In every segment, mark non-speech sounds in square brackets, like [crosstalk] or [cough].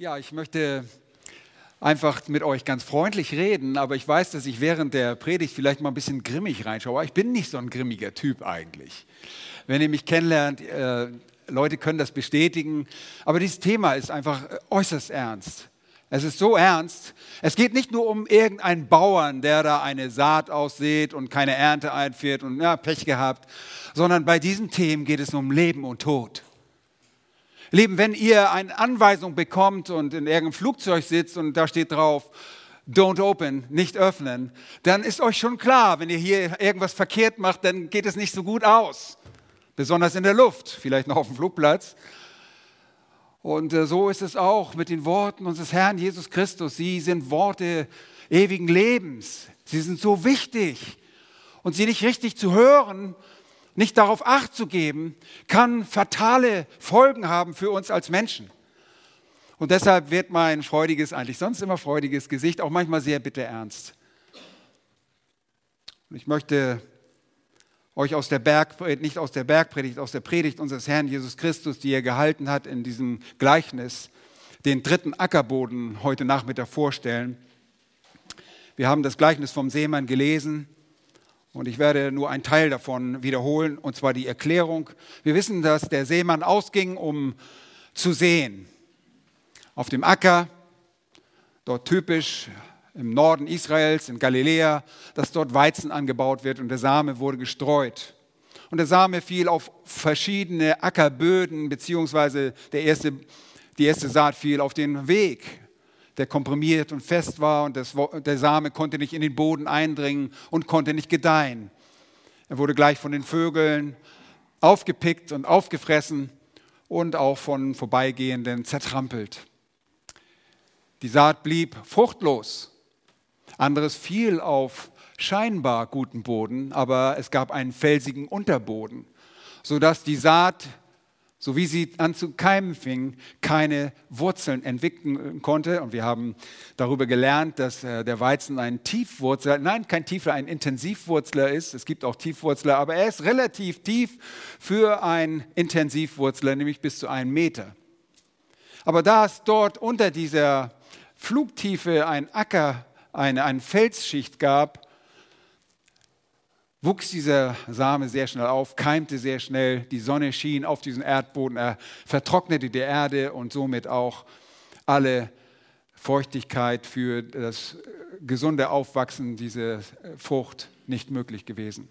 Ja, ich möchte einfach mit euch ganz freundlich reden, aber ich weiß, dass ich während der Predigt vielleicht mal ein bisschen grimmig reinschaue. Ich bin nicht so ein grimmiger Typ eigentlich. Wenn ihr mich kennenlernt, äh, Leute können das bestätigen, aber dieses Thema ist einfach äußerst ernst. Es ist so ernst. Es geht nicht nur um irgendeinen Bauern, der da eine Saat aussät und keine Ernte einführt und ja, Pech gehabt, sondern bei diesen Themen geht es um Leben und Tod. Lieben, wenn ihr eine Anweisung bekommt und in irgendeinem Flugzeug sitzt und da steht drauf, don't open, nicht öffnen, dann ist euch schon klar, wenn ihr hier irgendwas verkehrt macht, dann geht es nicht so gut aus. Besonders in der Luft, vielleicht noch auf dem Flugplatz. Und äh, so ist es auch mit den Worten unseres Herrn Jesus Christus. Sie sind Worte ewigen Lebens. Sie sind so wichtig. Und sie nicht richtig zu hören, nicht darauf acht zu geben, kann fatale Folgen haben für uns als Menschen. Und deshalb wird mein freudiges, eigentlich sonst immer freudiges Gesicht auch manchmal sehr bitter ernst. Und ich möchte euch aus der Bergpredigt, nicht aus der Bergpredigt, aus der Predigt unseres Herrn Jesus Christus, die er gehalten hat in diesem Gleichnis, den dritten Ackerboden heute Nachmittag vorstellen. Wir haben das Gleichnis vom Seemann gelesen und ich werde nur einen Teil davon wiederholen, und zwar die Erklärung. Wir wissen, dass der Seemann ausging, um zu sehen. Auf dem Acker, dort typisch im Norden Israels, in Galiläa, dass dort Weizen angebaut wird und der Same wurde gestreut. Und der Same fiel auf verschiedene Ackerböden, beziehungsweise der erste, die erste Saat fiel auf den Weg der komprimiert und fest war und das, der Same konnte nicht in den Boden eindringen und konnte nicht gedeihen. Er wurde gleich von den Vögeln aufgepickt und aufgefressen und auch von Vorbeigehenden zertrampelt. Die Saat blieb fruchtlos. Anderes fiel auf scheinbar guten Boden, aber es gab einen felsigen Unterboden, sodass die Saat so wie sie an zu keimen fing, keine Wurzeln entwickeln konnte. Und wir haben darüber gelernt, dass äh, der Weizen ein Tiefwurzler, nein, kein Tiefler, ein Intensivwurzler ist. Es gibt auch Tiefwurzler, aber er ist relativ tief für einen Intensivwurzler, nämlich bis zu einem Meter. Aber da es dort unter dieser Flugtiefe ein Acker, eine, eine Felsschicht gab, wuchs dieser Same sehr schnell auf, keimte sehr schnell, die Sonne schien auf diesen Erdboden, er vertrocknete die Erde und somit auch alle Feuchtigkeit für das gesunde Aufwachsen dieser Frucht nicht möglich gewesen.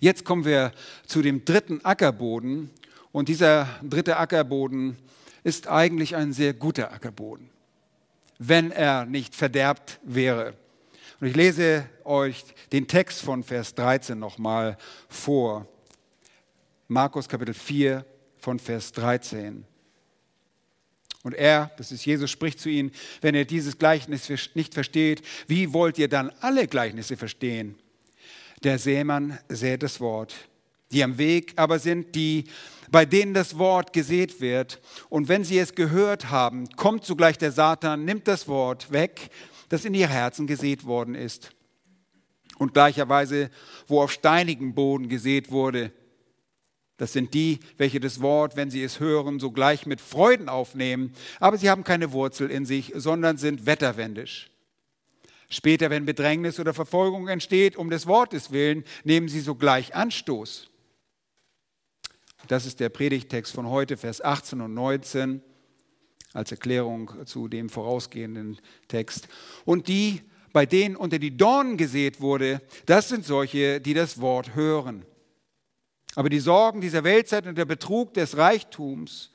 Jetzt kommen wir zu dem dritten Ackerboden und dieser dritte Ackerboden ist eigentlich ein sehr guter Ackerboden, wenn er nicht verderbt wäre. Und ich lese euch den Text von Vers 13 nochmal vor. Markus Kapitel 4 von Vers 13. Und er, das ist Jesus, spricht zu ihnen, wenn ihr dieses Gleichnis nicht versteht, wie wollt ihr dann alle Gleichnisse verstehen? Der Sämann sät das Wort. Die am Weg aber sind die, bei denen das Wort gesät wird. Und wenn sie es gehört haben, kommt zugleich der Satan, nimmt das Wort weg das in ihr Herzen gesät worden ist. Und gleicherweise, wo auf steinigem Boden gesät wurde, das sind die, welche das Wort, wenn sie es hören, sogleich mit Freuden aufnehmen, aber sie haben keine Wurzel in sich, sondern sind wetterwendisch. Später, wenn Bedrängnis oder Verfolgung entsteht, um des Wortes willen, nehmen sie sogleich Anstoß. Das ist der Predigtext von heute, Vers 18 und 19 als Erklärung zu dem vorausgehenden Text. Und die, bei denen unter die Dornen gesät wurde, das sind solche, die das Wort hören. Aber die Sorgen dieser Weltzeit und der Betrug des Reichtums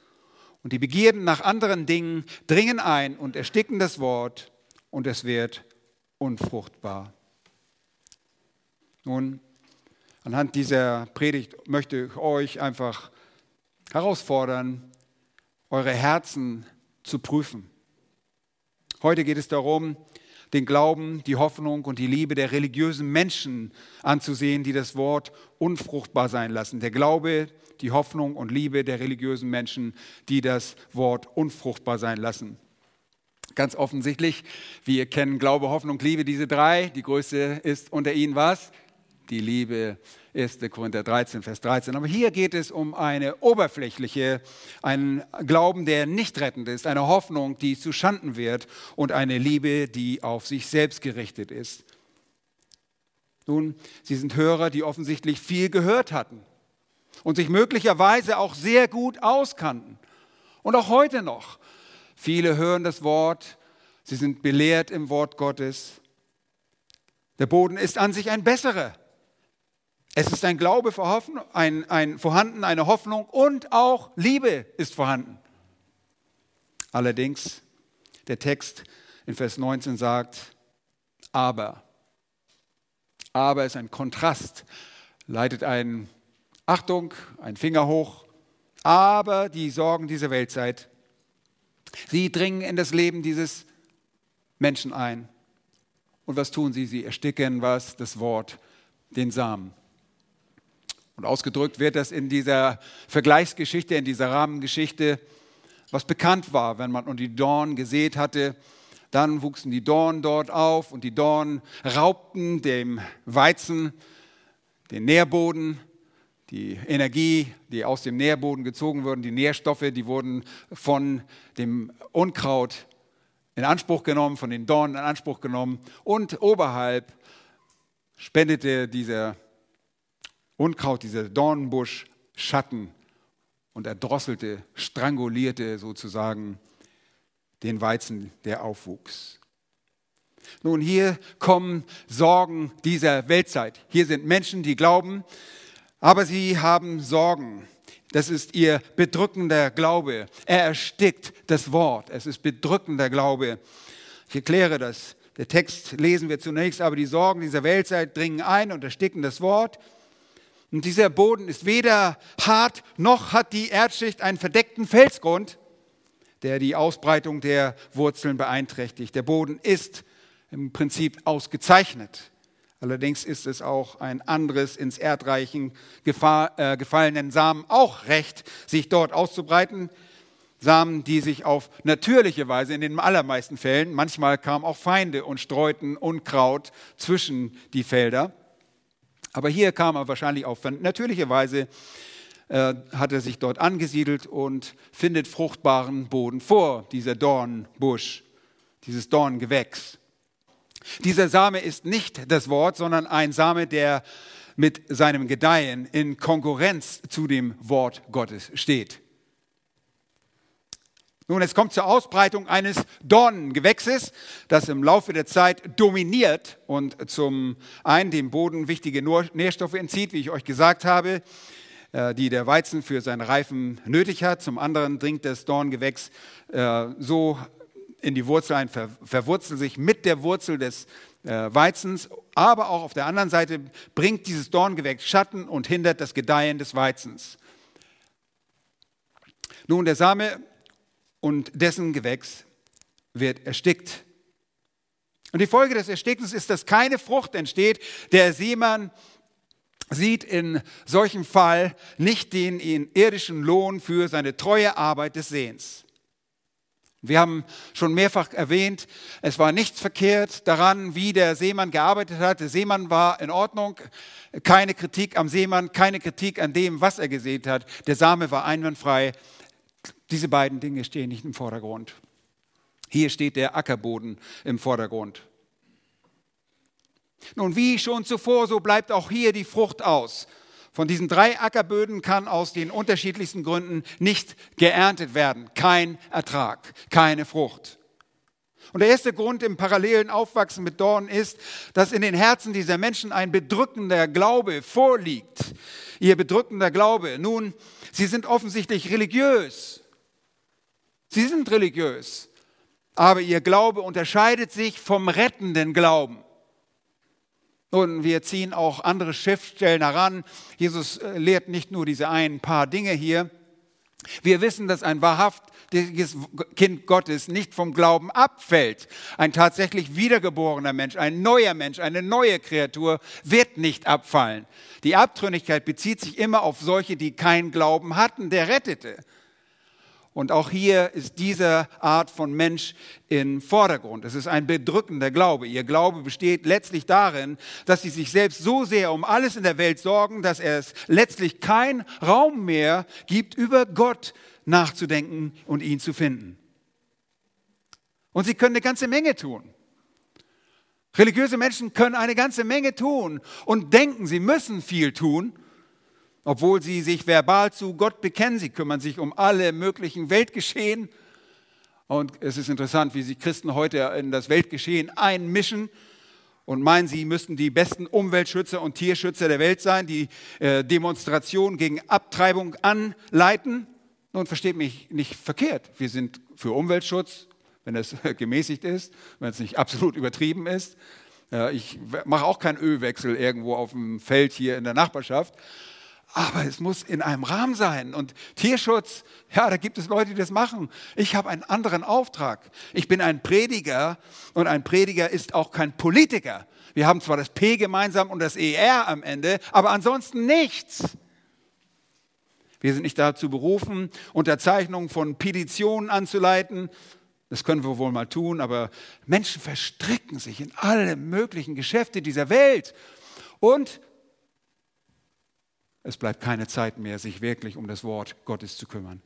und die Begierden nach anderen Dingen dringen ein und ersticken das Wort und es wird unfruchtbar. Nun, anhand dieser Predigt möchte ich euch einfach herausfordern, eure Herzen zu prüfen. Heute geht es darum, den Glauben, die Hoffnung und die Liebe der religiösen Menschen anzusehen, die das Wort unfruchtbar sein lassen. Der Glaube, die Hoffnung und Liebe der religiösen Menschen, die das Wort unfruchtbar sein lassen. Ganz offensichtlich, wir kennen Glaube, Hoffnung, Liebe, diese drei. Die größte ist unter ihnen was? Die Liebe 1. Korinther 13, Vers 13. Aber hier geht es um eine oberflächliche, einen Glauben, der nicht rettend ist, eine Hoffnung, die zu Schanden wird und eine Liebe, die auf sich selbst gerichtet ist. Nun, Sie sind Hörer, die offensichtlich viel gehört hatten und sich möglicherweise auch sehr gut auskannten. Und auch heute noch. Viele hören das Wort, sie sind belehrt im Wort Gottes. Der Boden ist an sich ein besserer. Es ist ein Glaube ein, ein, vorhanden, eine Hoffnung und auch Liebe ist vorhanden. Allerdings, der Text in Vers 19 sagt, aber. Aber ist ein Kontrast, leitet ein, Achtung, ein Finger hoch, aber die Sorgen dieser Weltzeit, sie dringen in das Leben dieses Menschen ein. Und was tun sie? Sie ersticken was? Das Wort, den Samen. Und ausgedrückt wird das in dieser Vergleichsgeschichte, in dieser Rahmengeschichte, was bekannt war, wenn man die Dornen gesät hatte. Dann wuchsen die Dornen dort auf und die Dornen raubten dem Weizen den Nährboden, die Energie, die aus dem Nährboden gezogen wurden, die Nährstoffe, die wurden von dem Unkraut in Anspruch genommen, von den Dornen in Anspruch genommen. Und oberhalb spendete dieser Unkraut, dieser Dornenbusch, Schatten und erdrosselte, strangulierte sozusagen den Weizen, der aufwuchs. Nun, hier kommen Sorgen dieser Weltzeit. Hier sind Menschen, die glauben, aber sie haben Sorgen. Das ist ihr bedrückender Glaube. Er erstickt das Wort. Es ist bedrückender Glaube. Ich erkläre das. Der Text lesen wir zunächst, aber die Sorgen dieser Weltzeit dringen ein und ersticken das Wort. Und dieser Boden ist weder hart, noch hat die Erdschicht einen verdeckten Felsgrund, der die Ausbreitung der Wurzeln beeinträchtigt. Der Boden ist im Prinzip ausgezeichnet. Allerdings ist es auch ein anderes ins Erdreichen äh, gefallenen Samen auch recht, sich dort auszubreiten. Samen, die sich auf natürliche Weise in den allermeisten Fällen, manchmal kamen auch Feinde und streuten Unkraut zwischen die Felder. Aber hier kam er wahrscheinlich auf natürliche Weise, äh, hat er sich dort angesiedelt und findet fruchtbaren Boden vor, dieser Dornbusch, dieses Dorngewächs. Dieser Same ist nicht das Wort, sondern ein Same, der mit seinem Gedeihen in Konkurrenz zu dem Wort Gottes steht. Nun, es kommt zur Ausbreitung eines Dornengewächses, das im Laufe der Zeit dominiert und zum einen dem Boden wichtige Nährstoffe entzieht, wie ich euch gesagt habe, äh, die der Weizen für seine Reifen nötig hat. Zum anderen dringt das Dorngewächs äh, so in die Wurzel ein, verwurzelt sich mit der Wurzel des äh, Weizens, aber auch auf der anderen Seite bringt dieses Dorngewächs Schatten und hindert das Gedeihen des Weizens. Nun, der Same und dessen Gewächs wird erstickt. Und die Folge des Erstickens ist, dass keine Frucht entsteht. Der Seemann sieht in solchem Fall nicht den irdischen Lohn für seine treue Arbeit des Sehens. Wir haben schon mehrfach erwähnt, es war nichts verkehrt daran, wie der Seemann gearbeitet hat. Der Seemann war in Ordnung, keine Kritik am Seemann, keine Kritik an dem, was er gesehen hat. Der Same war einwandfrei. Diese beiden Dinge stehen nicht im Vordergrund. Hier steht der Ackerboden im Vordergrund. Nun, wie schon zuvor, so bleibt auch hier die Frucht aus. Von diesen drei Ackerböden kann aus den unterschiedlichsten Gründen nicht geerntet werden. Kein Ertrag, keine Frucht. Und der erste Grund im parallelen Aufwachsen mit Dornen ist, dass in den Herzen dieser Menschen ein bedrückender Glaube vorliegt. Ihr bedrückender Glaube. Nun, sie sind offensichtlich religiös. Sie sind religiös. Aber ihr Glaube unterscheidet sich vom rettenden Glauben. Und wir ziehen auch andere Schriftstellen heran. Jesus äh, lehrt nicht nur diese ein paar Dinge hier. Wir wissen, dass ein wahrhaftiges Kind Gottes nicht vom Glauben abfällt. Ein tatsächlich wiedergeborener Mensch, ein neuer Mensch, eine neue Kreatur wird nicht abfallen. Die Abtrünnigkeit bezieht sich immer auf solche, die keinen Glauben hatten, der rettete. Und auch hier ist diese Art von Mensch im Vordergrund. Es ist ein bedrückender Glaube. Ihr Glaube besteht letztlich darin, dass sie sich selbst so sehr um alles in der Welt sorgen, dass es letztlich keinen Raum mehr gibt, über Gott nachzudenken und ihn zu finden. Und sie können eine ganze Menge tun. Religiöse Menschen können eine ganze Menge tun und denken, sie müssen viel tun, obwohl sie sich verbal zu Gott bekennen. Sie kümmern sich um alle möglichen Weltgeschehen. Und es ist interessant, wie sich Christen heute in das Weltgeschehen einmischen und meinen, sie müssten die besten Umweltschützer und Tierschützer der Welt sein, die äh, Demonstrationen gegen Abtreibung anleiten. Nun versteht mich nicht verkehrt. Wir sind für Umweltschutz, wenn es [laughs] gemäßigt ist, wenn es nicht absolut übertrieben ist. Ich mache auch keinen Ölwechsel irgendwo auf dem Feld hier in der Nachbarschaft. Aber es muss in einem Rahmen sein. Und Tierschutz, ja, da gibt es Leute, die das machen. Ich habe einen anderen Auftrag. Ich bin ein Prediger und ein Prediger ist auch kein Politiker. Wir haben zwar das P gemeinsam und das ER am Ende, aber ansonsten nichts. Wir sind nicht dazu berufen, Unterzeichnungen von Petitionen anzuleiten, das können wir wohl mal tun, aber Menschen verstricken sich in alle möglichen Geschäfte dieser Welt. Und es bleibt keine Zeit mehr, sich wirklich um das Wort Gottes zu kümmern.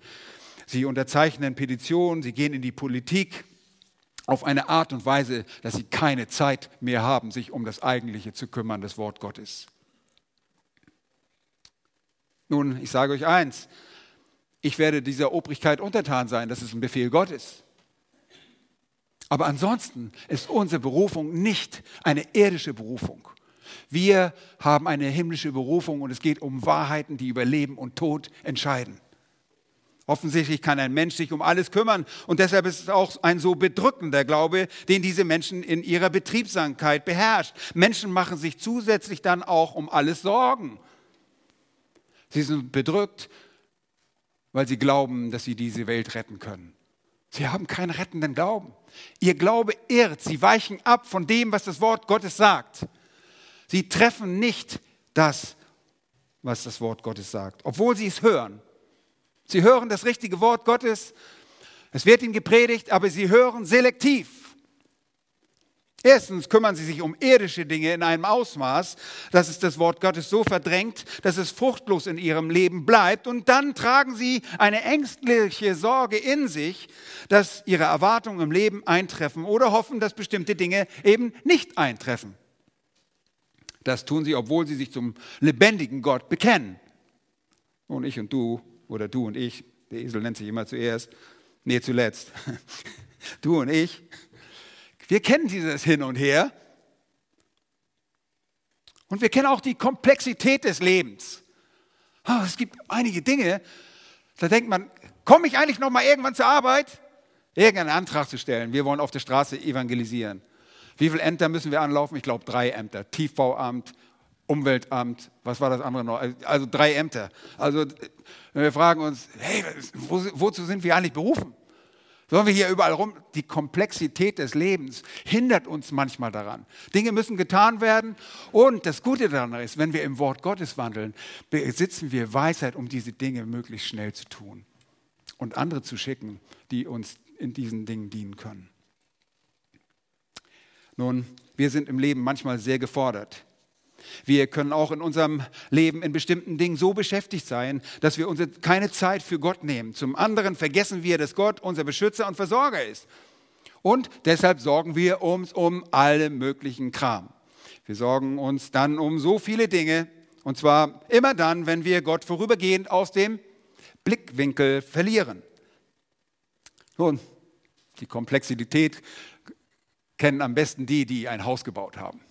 Sie unterzeichnen Petitionen, sie gehen in die Politik auf eine Art und Weise, dass sie keine Zeit mehr haben, sich um das Eigentliche zu kümmern, das Wort Gottes. Nun, ich sage euch eins, ich werde dieser Obrigkeit untertan sein, das ist ein Befehl Gottes. Aber ansonsten ist unsere Berufung nicht eine irdische Berufung. Wir haben eine himmlische Berufung und es geht um Wahrheiten, die über Leben und Tod entscheiden. Offensichtlich kann ein Mensch sich um alles kümmern und deshalb ist es auch ein so bedrückender Glaube, den diese Menschen in ihrer Betriebsamkeit beherrscht. Menschen machen sich zusätzlich dann auch um alles Sorgen. Sie sind bedrückt, weil sie glauben, dass sie diese Welt retten können. Sie haben keinen rettenden Glauben. Ihr Glaube irrt. Sie weichen ab von dem, was das Wort Gottes sagt. Sie treffen nicht das, was das Wort Gottes sagt, obwohl sie es hören. Sie hören das richtige Wort Gottes. Es wird ihnen gepredigt, aber sie hören selektiv. Erstens kümmern sie sich um irdische Dinge in einem Ausmaß, dass es das Wort Gottes so verdrängt, dass es fruchtlos in ihrem Leben bleibt. Und dann tragen sie eine ängstliche Sorge in sich, dass ihre Erwartungen im Leben eintreffen oder hoffen, dass bestimmte Dinge eben nicht eintreffen. Das tun sie, obwohl sie sich zum lebendigen Gott bekennen. Und ich und du, oder du und ich, der Esel nennt sich immer zuerst, nee, zuletzt. [laughs] Du und ich, wir kennen dieses Hin und Her. Und wir kennen auch die Komplexität des Lebens. Oh, es gibt einige Dinge, da denkt man, komme ich eigentlich noch mal irgendwann zur Arbeit? Irgendeinen Antrag zu stellen. Wir wollen auf der Straße evangelisieren. Wie viele Ämter müssen wir anlaufen? Ich glaube drei Ämter. Tiefbauamt, Umweltamt, was war das andere noch? Also drei Ämter. Also wir fragen uns, hey, wozu sind wir eigentlich berufen? Sollen wir hier überall rum? Die Komplexität des Lebens hindert uns manchmal daran. Dinge müssen getan werden. Und das Gute daran ist, wenn wir im Wort Gottes wandeln, besitzen wir Weisheit, um diese Dinge möglichst schnell zu tun und andere zu schicken, die uns in diesen Dingen dienen können. Nun, wir sind im Leben manchmal sehr gefordert. Wir können auch in unserem Leben in bestimmten Dingen so beschäftigt sein, dass wir uns keine Zeit für Gott nehmen. Zum anderen vergessen wir, dass Gott unser Beschützer und Versorger ist. Und deshalb sorgen wir uns um alle möglichen Kram. Wir sorgen uns dann um so viele Dinge, und zwar immer dann, wenn wir Gott vorübergehend aus dem Blickwinkel verlieren. Nun, die Komplexität kennen am besten die, die ein Haus gebaut haben.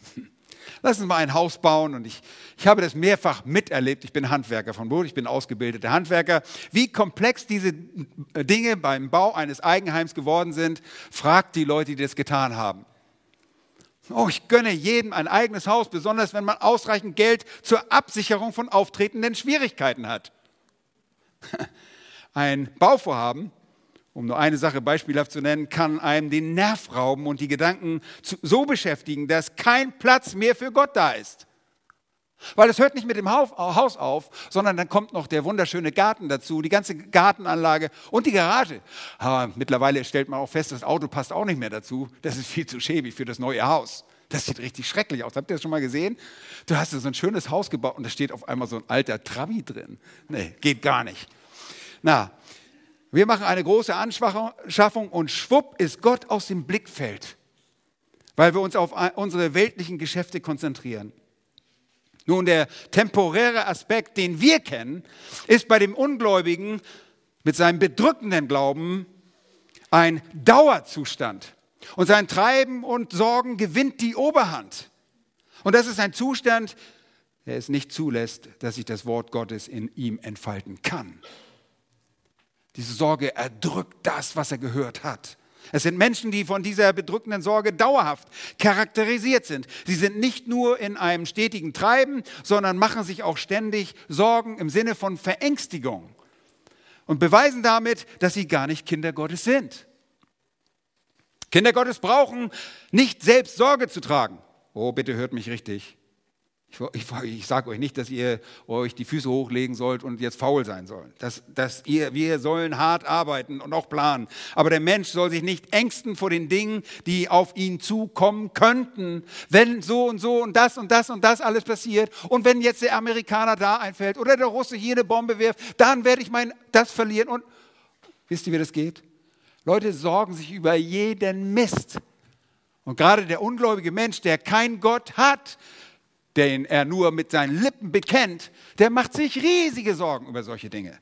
Lass uns mal ein Haus bauen. Und ich, ich habe das mehrfach miterlebt. Ich bin Handwerker von Beruf, ich bin ausgebildeter Handwerker. Wie komplex diese Dinge beim Bau eines Eigenheims geworden sind, fragt die Leute, die das getan haben. Oh, ich gönne jedem ein eigenes Haus, besonders wenn man ausreichend Geld zur Absicherung von auftretenden Schwierigkeiten hat. [laughs] Ein Bauvorhaben um nur eine Sache beispielhaft zu nennen, kann einem den Nerv rauben und die Gedanken so beschäftigen, dass kein Platz mehr für Gott da ist. Weil es hört nicht mit dem Haus auf, sondern dann kommt noch der wunderschöne Garten dazu, die ganze Gartenanlage und die Garage. Aber mittlerweile stellt man auch fest, das Auto passt auch nicht mehr dazu. Das ist viel zu schäbig für das neue Haus. Das sieht richtig schrecklich aus. Habt ihr das schon mal gesehen? Du hast so ein schönes Haus gebaut und da steht auf einmal so ein alter Trabi drin. Nee, geht gar nicht. Na, wir machen eine große Anschaffung und schwupp ist Gott aus dem Blickfeld, weil wir uns auf unsere weltlichen Geschäfte konzentrieren. Nun, der temporäre Aspekt, den wir kennen, ist bei dem Ungläubigen mit seinem bedrückenden Glauben ein Dauerzustand. Und sein Treiben und Sorgen gewinnt die Oberhand. Und das ist ein Zustand, der es nicht zulässt, dass sich das Wort Gottes in ihm entfalten kann. Diese Sorge erdrückt das, was er gehört hat. Es sind Menschen, die von dieser bedrückenden Sorge dauerhaft charakterisiert sind. Sie sind nicht nur in einem stetigen Treiben, sondern machen sich auch ständig Sorgen im Sinne von Verängstigung und beweisen damit, dass sie gar nicht Kinder Gottes sind. Kinder Gottes brauchen nicht selbst Sorge zu tragen. Oh, bitte hört mich richtig. Ich, ich, ich sage euch nicht, dass ihr euch die Füße hochlegen sollt und jetzt faul sein sollt. Dass, dass ihr, wir sollen hart arbeiten und auch planen. Aber der Mensch soll sich nicht ängsten vor den Dingen, die auf ihn zukommen könnten. Wenn so und so und das und das und das alles passiert und wenn jetzt der Amerikaner da einfällt oder der Russe hier eine Bombe wirft, dann werde ich mein das verlieren. Und wisst ihr, wie das geht? Leute sorgen sich über jeden Mist. Und gerade der ungläubige Mensch, der kein Gott hat, den er nur mit seinen Lippen bekennt, der macht sich riesige Sorgen über solche Dinge.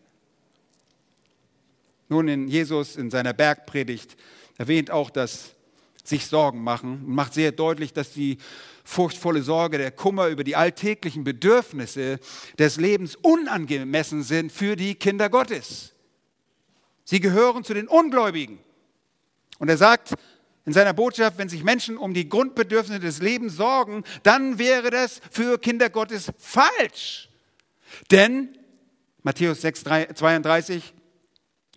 Nun, in Jesus in seiner Bergpredigt erwähnt auch das sich Sorgen machen und macht sehr deutlich, dass die furchtvolle Sorge, der Kummer über die alltäglichen Bedürfnisse des Lebens unangemessen sind für die Kinder Gottes. Sie gehören zu den Ungläubigen. Und er sagt, in seiner Botschaft, wenn sich Menschen um die Grundbedürfnisse des Lebens sorgen, dann wäre das für Kinder Gottes falsch. Denn, Matthäus 6, 32,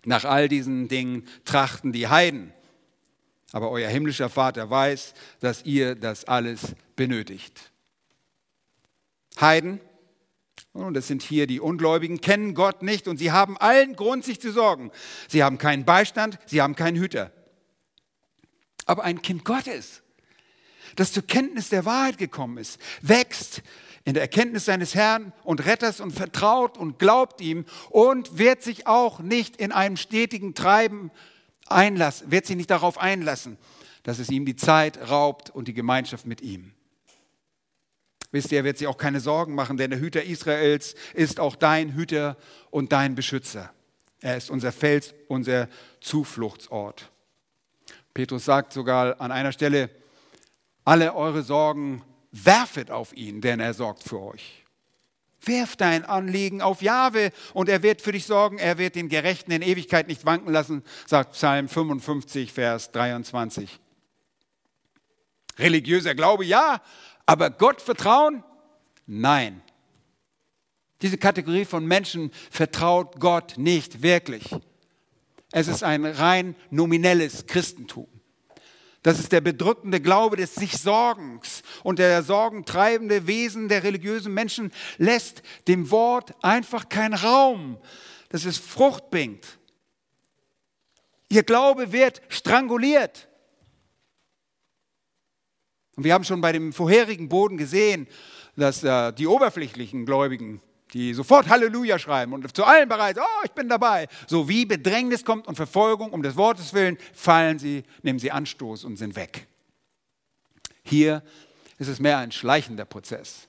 nach all diesen Dingen trachten die Heiden. Aber euer himmlischer Vater weiß, dass ihr das alles benötigt. Heiden, und das sind hier die Ungläubigen, kennen Gott nicht und sie haben allen Grund, sich zu sorgen. Sie haben keinen Beistand, sie haben keinen Hüter aber ein Kind Gottes, das zur Kenntnis der Wahrheit gekommen ist, wächst in der Erkenntnis seines Herrn und Retters und vertraut und glaubt ihm und wird sich auch nicht in einem stetigen Treiben einlassen, wird sich nicht darauf einlassen, dass es ihm die Zeit raubt und die Gemeinschaft mit ihm. Wisst ihr, er wird sich auch keine Sorgen machen, denn der Hüter Israels ist auch dein Hüter und dein Beschützer. Er ist unser Fels, unser Zufluchtsort. Petrus sagt sogar an einer Stelle, alle eure Sorgen werfet auf ihn, denn er sorgt für euch. Werf dein Anliegen auf Jahwe und er wird für dich sorgen. Er wird den Gerechten in Ewigkeit nicht wanken lassen, sagt Psalm 55, Vers 23. Religiöser Glaube, ja, aber Gott vertrauen? Nein. Diese Kategorie von Menschen vertraut Gott nicht wirklich. Es ist ein rein nominelles Christentum. Das ist der bedrückende Glaube des Sich-Sorgens. Und der sorgentreibende Wesen der religiösen Menschen lässt dem Wort einfach keinen Raum, dass es Frucht bringt. Ihr Glaube wird stranguliert. Und wir haben schon bei dem vorherigen Boden gesehen, dass äh, die oberflächlichen Gläubigen die sofort Halleluja schreiben und zu allen bereit, oh, ich bin dabei. So wie Bedrängnis kommt und Verfolgung um des Wortes willen, fallen sie, nehmen sie Anstoß und sind weg. Hier ist es mehr ein schleichender Prozess.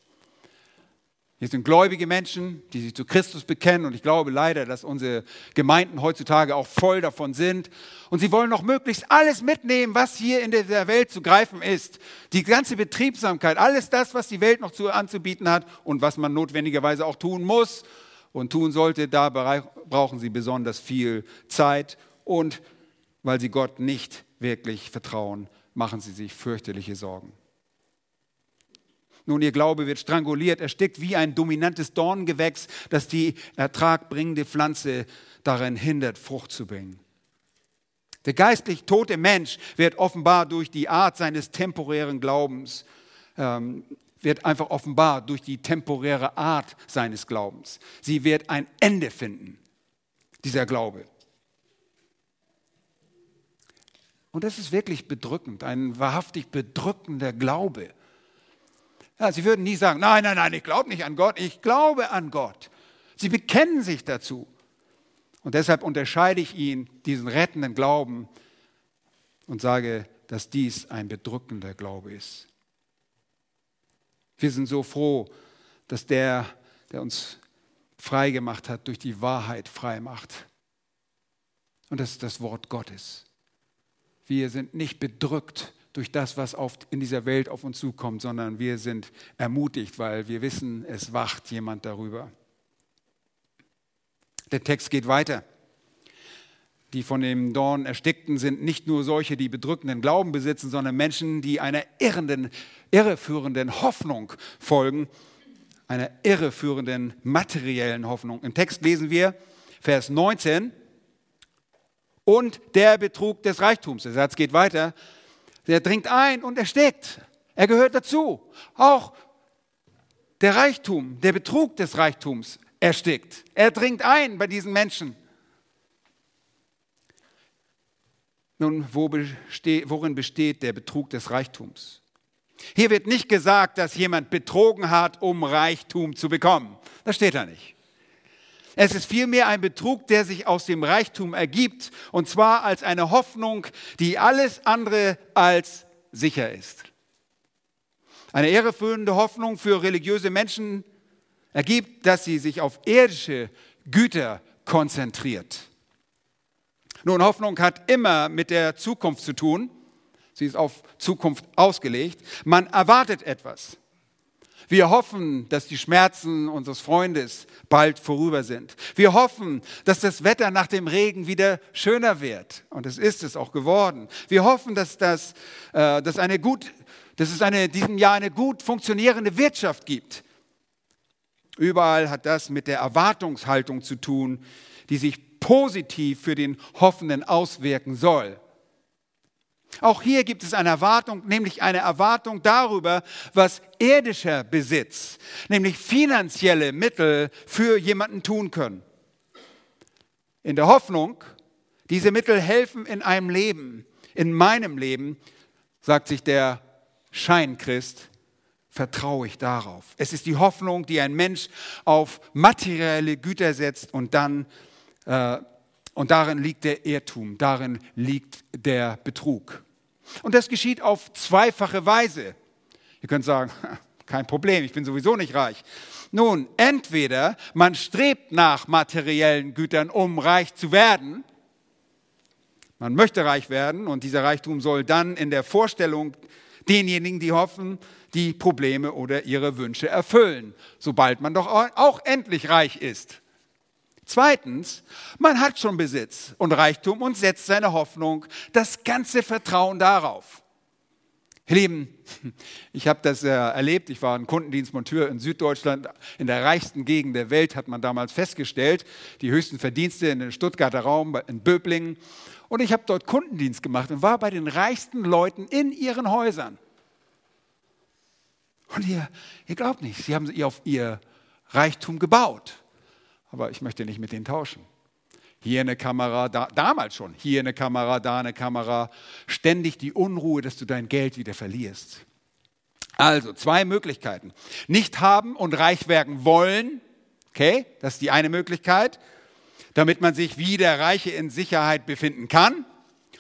Hier sind gläubige Menschen, die sich zu Christus bekennen und ich glaube leider, dass unsere Gemeinden heutzutage auch voll davon sind. Und sie wollen noch möglichst alles mitnehmen, was hier in der Welt zu greifen ist. Die ganze Betriebsamkeit, alles das, was die Welt noch zu, anzubieten hat und was man notwendigerweise auch tun muss und tun sollte, da brauchen sie besonders viel Zeit und weil sie Gott nicht wirklich vertrauen, machen sie sich fürchterliche Sorgen. Nun, ihr Glaube wird stranguliert, erstickt wie ein dominantes Dorngewächs, das die ertragbringende Pflanze darin hindert, Frucht zu bringen. Der geistlich tote Mensch wird offenbar durch die Art seines temporären Glaubens ähm, wird einfach offenbar durch die temporäre Art seines Glaubens. Sie wird ein Ende finden, dieser Glaube. Und das ist wirklich bedrückend, ein wahrhaftig bedrückender Glaube. Ja, sie würden nie sagen, nein, nein, nein, ich glaube nicht an Gott, ich glaube an Gott. Sie bekennen sich dazu. Und deshalb unterscheide ich ihn, diesen rettenden Glauben, und sage, dass dies ein bedrückender Glaube ist. Wir sind so froh, dass der, der uns frei gemacht hat, durch die Wahrheit frei macht. Und das ist das Wort Gottes. Wir sind nicht bedrückt durch das, was oft in dieser Welt auf uns zukommt, sondern wir sind ermutigt, weil wir wissen, es wacht jemand darüber. Der Text geht weiter. Die von dem Dorn erstickten sind nicht nur solche, die bedrückenden Glauben besitzen, sondern Menschen, die einer irrenden, irreführenden Hoffnung folgen, einer irreführenden materiellen Hoffnung. Im Text lesen wir Vers 19 und der Betrug des Reichtums. Der Satz geht weiter. Der dringt ein und erstickt. Er gehört dazu. Auch der Reichtum, der Betrug des Reichtums erstickt. Er dringt ein bei diesen Menschen. Nun, wo besteht, worin besteht der Betrug des Reichtums? Hier wird nicht gesagt, dass jemand betrogen hat, um Reichtum zu bekommen. Das steht da nicht. Es ist vielmehr ein Betrug, der sich aus dem Reichtum ergibt, und zwar als eine Hoffnung, die alles andere als sicher ist. Eine irreführende Hoffnung für religiöse Menschen ergibt, dass sie sich auf irdische Güter konzentriert. Nun, Hoffnung hat immer mit der Zukunft zu tun. Sie ist auf Zukunft ausgelegt. Man erwartet etwas. Wir hoffen, dass die Schmerzen unseres Freundes bald vorüber sind. Wir hoffen, dass das Wetter nach dem Regen wieder schöner wird. Und es ist es auch geworden. Wir hoffen, dass, das, äh, dass, eine gut, dass es eine, diesem Jahr eine gut funktionierende Wirtschaft gibt. Überall hat das mit der Erwartungshaltung zu tun, die sich positiv für den Hoffenden auswirken soll. Auch hier gibt es eine Erwartung, nämlich eine Erwartung darüber, was irdischer Besitz, nämlich finanzielle Mittel für jemanden tun können. In der Hoffnung, diese Mittel helfen in einem Leben, in meinem Leben, sagt sich der Scheinchrist, vertraue ich darauf. Es ist die Hoffnung, die ein Mensch auf materielle Güter setzt und dann äh, und darin liegt der Irrtum, darin liegt der Betrug. Und das geschieht auf zweifache Weise. Ihr könnt sagen, [laughs] kein Problem, ich bin sowieso nicht reich. Nun, entweder man strebt nach materiellen Gütern, um reich zu werden. Man möchte reich werden und dieser Reichtum soll dann in der Vorstellung denjenigen, die hoffen, die Probleme oder ihre Wünsche erfüllen, sobald man doch auch endlich reich ist. Zweitens, man hat schon Besitz und Reichtum und setzt seine Hoffnung, das ganze Vertrauen darauf. Ihr Lieben, [laughs] ich habe das äh, erlebt. Ich war ein Kundendienstmonteur in Süddeutschland. In der reichsten Gegend der Welt hat man damals festgestellt, die höchsten Verdienste in den Stuttgarter Raum, in Böblingen. Und ich habe dort Kundendienst gemacht und war bei den reichsten Leuten in ihren Häusern. Und ihr, ihr glaubt nicht, sie haben auf ihr Reichtum gebaut. Aber ich möchte nicht mit denen tauschen. Hier eine Kamera, da, damals schon, hier eine Kamera, da eine Kamera. Ständig die Unruhe, dass du dein Geld wieder verlierst. Also zwei Möglichkeiten. Nicht haben und reich werden wollen. Okay, das ist die eine Möglichkeit, damit man sich wie der Reiche in Sicherheit befinden kann.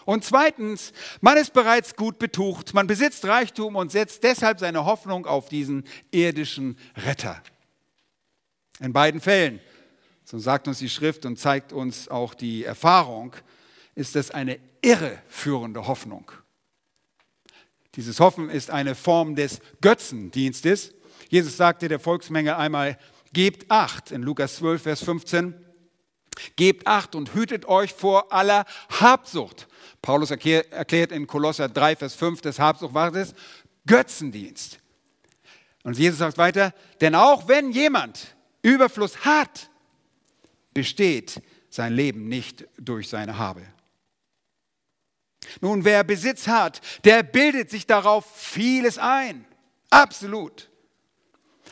Und zweitens, man ist bereits gut betucht, man besitzt Reichtum und setzt deshalb seine Hoffnung auf diesen irdischen Retter. In beiden Fällen so sagt uns die Schrift und zeigt uns auch die Erfahrung, ist das eine irreführende Hoffnung. Dieses Hoffen ist eine Form des Götzendienstes. Jesus sagte der Volksmenge einmal, gebt acht in Lukas 12, Vers 15. Gebt acht und hütet euch vor aller Habsucht. Paulus erklärt in Kolosser 3, Vers 5, das Habsucht war das Götzendienst. Und Jesus sagt weiter, denn auch wenn jemand Überfluss hat, besteht sein Leben nicht durch seine Habe. Nun, wer Besitz hat, der bildet sich darauf vieles ein. Absolut.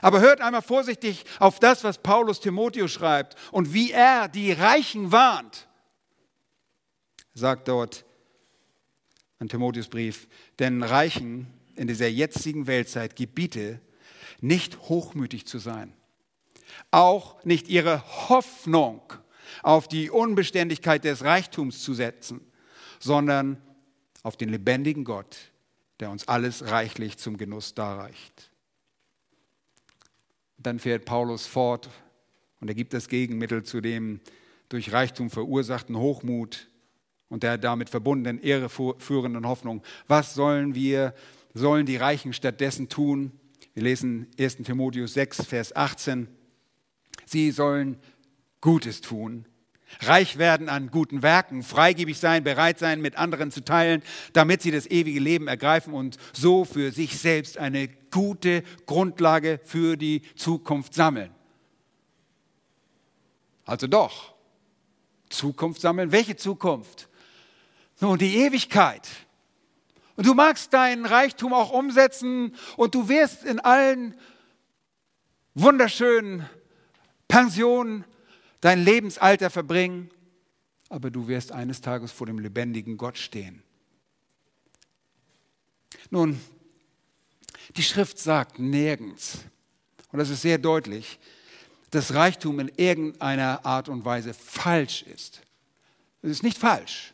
Aber hört einmal vorsichtig auf das, was Paulus Timotheus schreibt und wie er die Reichen warnt. Sagt dort an Timotheus Brief, denn Reichen in dieser jetzigen Weltzeit gebiete, nicht hochmütig zu sein, auch nicht ihre Hoffnung auf die Unbeständigkeit des Reichtums zu setzen, sondern auf den lebendigen Gott, der uns alles reichlich zum Genuss darreicht. Dann fährt Paulus fort und er gibt das Gegenmittel zu dem durch Reichtum verursachten Hochmut und der damit verbundenen irreführenden Hoffnung. Was sollen wir, sollen die Reichen stattdessen tun? Wir lesen 1 Timotheus 6, Vers 18. Sie sollen Gutes tun, reich werden an guten Werken, freigebig sein, bereit sein, mit anderen zu teilen, damit sie das ewige Leben ergreifen und so für sich selbst eine gute Grundlage für die Zukunft sammeln. Also doch, Zukunft sammeln. Welche Zukunft? Nun, die Ewigkeit. Und du magst deinen Reichtum auch umsetzen und du wirst in allen wunderschönen Pensionen dein Lebensalter verbringen, aber du wirst eines Tages vor dem lebendigen Gott stehen. Nun, die Schrift sagt nirgends, und das ist sehr deutlich, dass Reichtum in irgendeiner Art und Weise falsch ist. Es ist nicht falsch.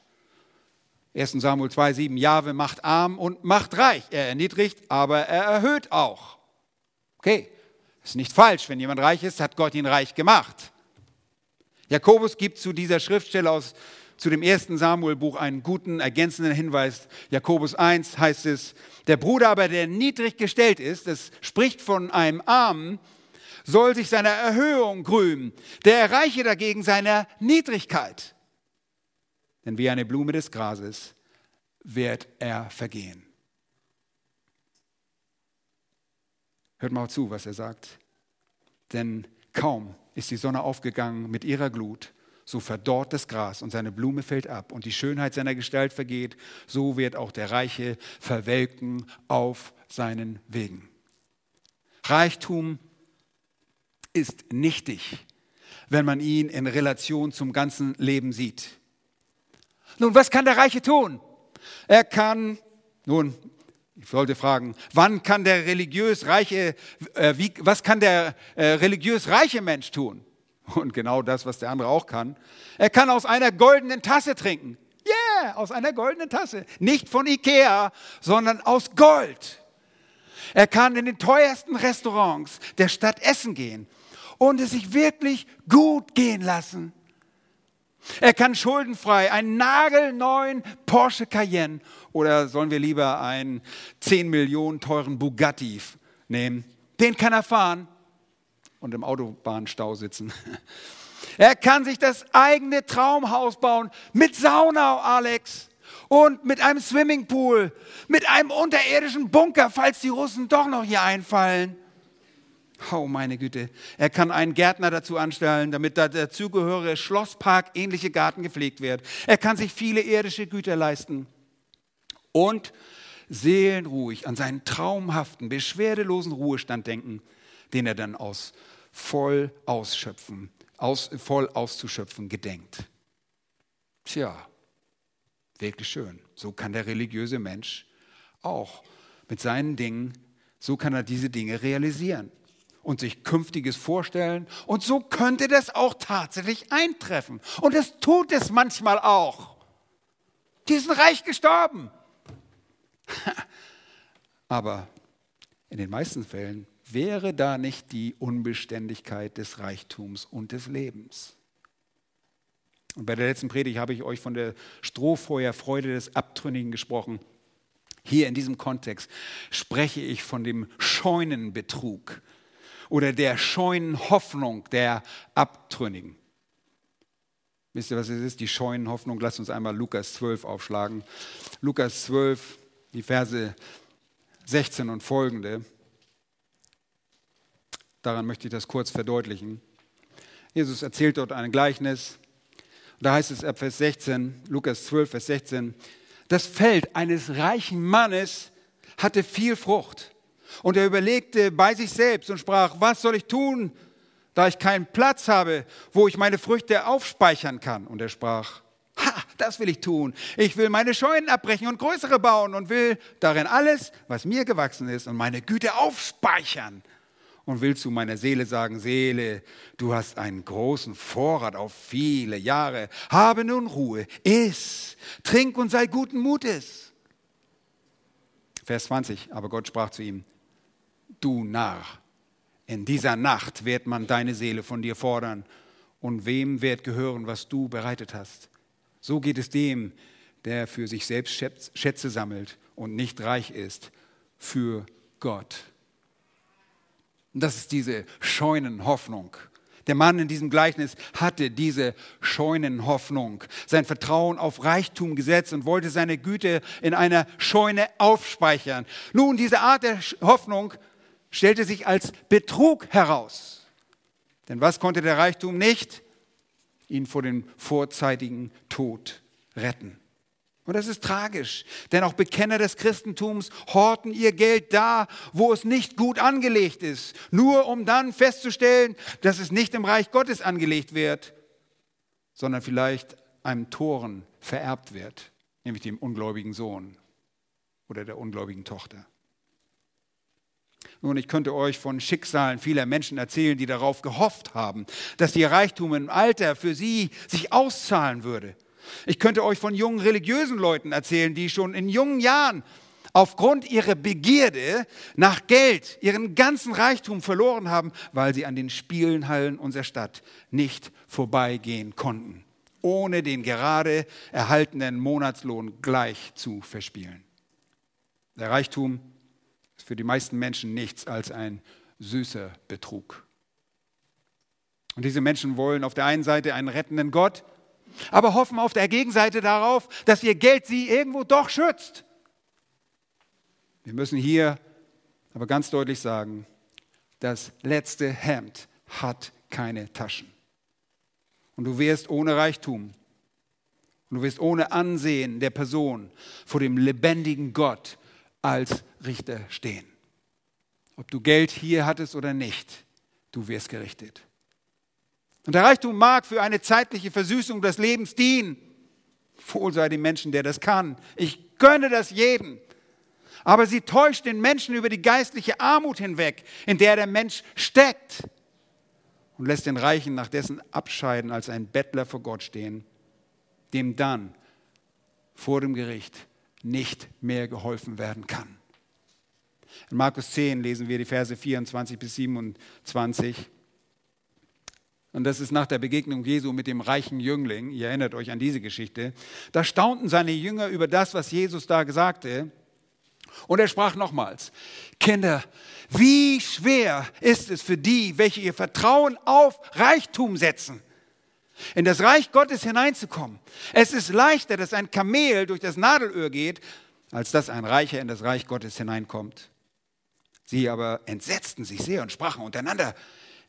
1 Samuel 2,7 Jahwe macht arm und macht reich. Er erniedrigt, aber er erhöht auch. Okay, ist nicht falsch. Wenn jemand reich ist, hat Gott ihn reich gemacht. Jakobus gibt zu dieser Schriftstelle aus zu dem ersten Samuel-Buch einen guten, ergänzenden Hinweis. Jakobus 1 heißt es, der Bruder aber, der niedrig gestellt ist, das spricht von einem Armen, soll sich seiner Erhöhung grümen, der erreiche dagegen seiner Niedrigkeit. Denn wie eine Blume des Grases wird er vergehen. Hört mal zu, was er sagt. Denn kaum ist die Sonne aufgegangen mit ihrer Glut, so verdorrt das Gras und seine Blume fällt ab und die Schönheit seiner Gestalt vergeht, so wird auch der Reiche verwelken auf seinen Wegen. Reichtum ist nichtig, wenn man ihn in Relation zum ganzen Leben sieht. Nun, was kann der Reiche tun? Er kann, nun, ich wollte fragen, wann kann der religiös reiche, äh, wie, was kann der äh, religiös reiche Mensch tun? Und genau das, was der andere auch kann. Er kann aus einer goldenen Tasse trinken. Yeah, aus einer goldenen Tasse. Nicht von Ikea, sondern aus Gold. Er kann in den teuersten Restaurants der Stadt essen gehen und es sich wirklich gut gehen lassen. Er kann schuldenfrei einen nagelneuen Porsche Cayenne oder sollen wir lieber einen 10 Millionen teuren Bugatti nehmen? Den kann er fahren und im Autobahnstau sitzen. [laughs] Er kann sich das eigene Traumhaus bauen mit Sauna, Alex, und mit einem Swimmingpool, mit einem unterirdischen Bunker, falls die Russen doch noch hier einfallen. Oh, meine Güte. Er kann einen Gärtner dazu anstellen, damit der dazugehörige Schlosspark ähnliche Garten gepflegt wird. Er kann sich viele irdische Güter leisten. Und seelenruhig an seinen traumhaften, beschwerdelosen Ruhestand denken, den er dann aus voll ausschöpfen, aus, voll auszuschöpfen gedenkt. Tja, wirklich schön. So kann der religiöse Mensch auch mit seinen Dingen, so kann er diese Dinge realisieren und sich Künftiges vorstellen. Und so könnte das auch tatsächlich eintreffen. Und es tut es manchmal auch. Die sind reich gestorben. [laughs] Aber in den meisten Fällen wäre da nicht die Unbeständigkeit des Reichtums und des Lebens. Und bei der letzten Predigt habe ich euch von der Strohfeuerfreude des Abtrünnigen gesprochen. Hier in diesem Kontext spreche ich von dem Scheunenbetrug, oder der scheuen Hoffnung der Abtrünnigen. Wisst ihr, was es ist? Die scheuen Hoffnung. Lasst uns einmal Lukas 12 aufschlagen. Lukas 12, die Verse 16 und folgende. Daran möchte ich das kurz verdeutlichen. Jesus erzählt dort ein Gleichnis. Da heißt es ab Vers 16, Lukas 12, Vers 16, das Feld eines reichen Mannes hatte viel Frucht. Und er überlegte bei sich selbst und sprach, was soll ich tun, da ich keinen Platz habe, wo ich meine Früchte aufspeichern kann? Und er sprach, das will ich tun. Ich will meine Scheunen abbrechen und größere bauen und will darin alles, was mir gewachsen ist, und meine Güte aufspeichern. Und will zu meiner Seele sagen, Seele, du hast einen großen Vorrat auf viele Jahre. Habe nun Ruhe, iss, trink und sei guten Mutes. Vers 20, aber Gott sprach zu ihm, du Narr, in dieser Nacht wird man deine Seele von dir fordern und wem wird gehören, was du bereitet hast. So geht es dem, der für sich selbst Schätze sammelt und nicht reich ist für Gott. Und das ist diese Scheunenhoffnung. Der Mann in diesem Gleichnis hatte diese Scheunenhoffnung, sein Vertrauen auf Reichtum gesetzt und wollte seine Güte in einer Scheune aufspeichern. Nun, diese Art der Hoffnung stellte sich als Betrug heraus. Denn was konnte der Reichtum nicht? Ihn vor dem vorzeitigen Tod retten. Und das ist tragisch, denn auch Bekenner des Christentums horten ihr Geld da, wo es nicht gut angelegt ist, nur um dann festzustellen, dass es nicht im Reich Gottes angelegt wird, sondern vielleicht einem Toren vererbt wird, nämlich dem ungläubigen Sohn oder der ungläubigen Tochter. Nun, ich könnte euch von Schicksalen vieler Menschen erzählen, die darauf gehofft haben, dass ihr Reichtum im Alter für sie sich auszahlen würde. Ich könnte euch von jungen religiösen Leuten erzählen, die schon in jungen Jahren aufgrund ihrer Begierde nach Geld ihren ganzen Reichtum verloren haben, weil sie an den Spielenhallen unserer Stadt nicht vorbeigehen konnten, ohne den gerade erhaltenen Monatslohn gleich zu verspielen. Der Reichtum für die meisten Menschen nichts als ein süßer Betrug. Und diese Menschen wollen auf der einen Seite einen rettenden Gott, aber hoffen auf der Gegenseite darauf, dass ihr Geld sie irgendwo doch schützt. Wir müssen hier aber ganz deutlich sagen, das letzte Hemd hat keine Taschen. Und du wirst ohne Reichtum und du wirst ohne Ansehen der Person vor dem lebendigen Gott als Richter stehen. Ob du Geld hier hattest oder nicht, du wirst gerichtet. Und der Reichtum mag für eine zeitliche Versüßung des Lebens dienen. Wohl sei dem Menschen, der das kann. Ich gönne das jedem. Aber sie täuscht den Menschen über die geistliche Armut hinweg, in der der Mensch steckt und lässt den Reichen nach dessen Abscheiden als ein Bettler vor Gott stehen, dem dann vor dem Gericht nicht mehr geholfen werden kann. In Markus 10 lesen wir die Verse 24 bis 27. Und das ist nach der Begegnung Jesu mit dem reichen Jüngling. Ihr erinnert euch an diese Geschichte. Da staunten seine Jünger über das, was Jesus da sagte. Und er sprach nochmals, Kinder, wie schwer ist es für die, welche ihr Vertrauen auf Reichtum setzen, in das Reich Gottes hineinzukommen. Es ist leichter, dass ein Kamel durch das Nadelöhr geht, als dass ein Reicher in das Reich Gottes hineinkommt. Sie aber entsetzten sich sehr und sprachen untereinander,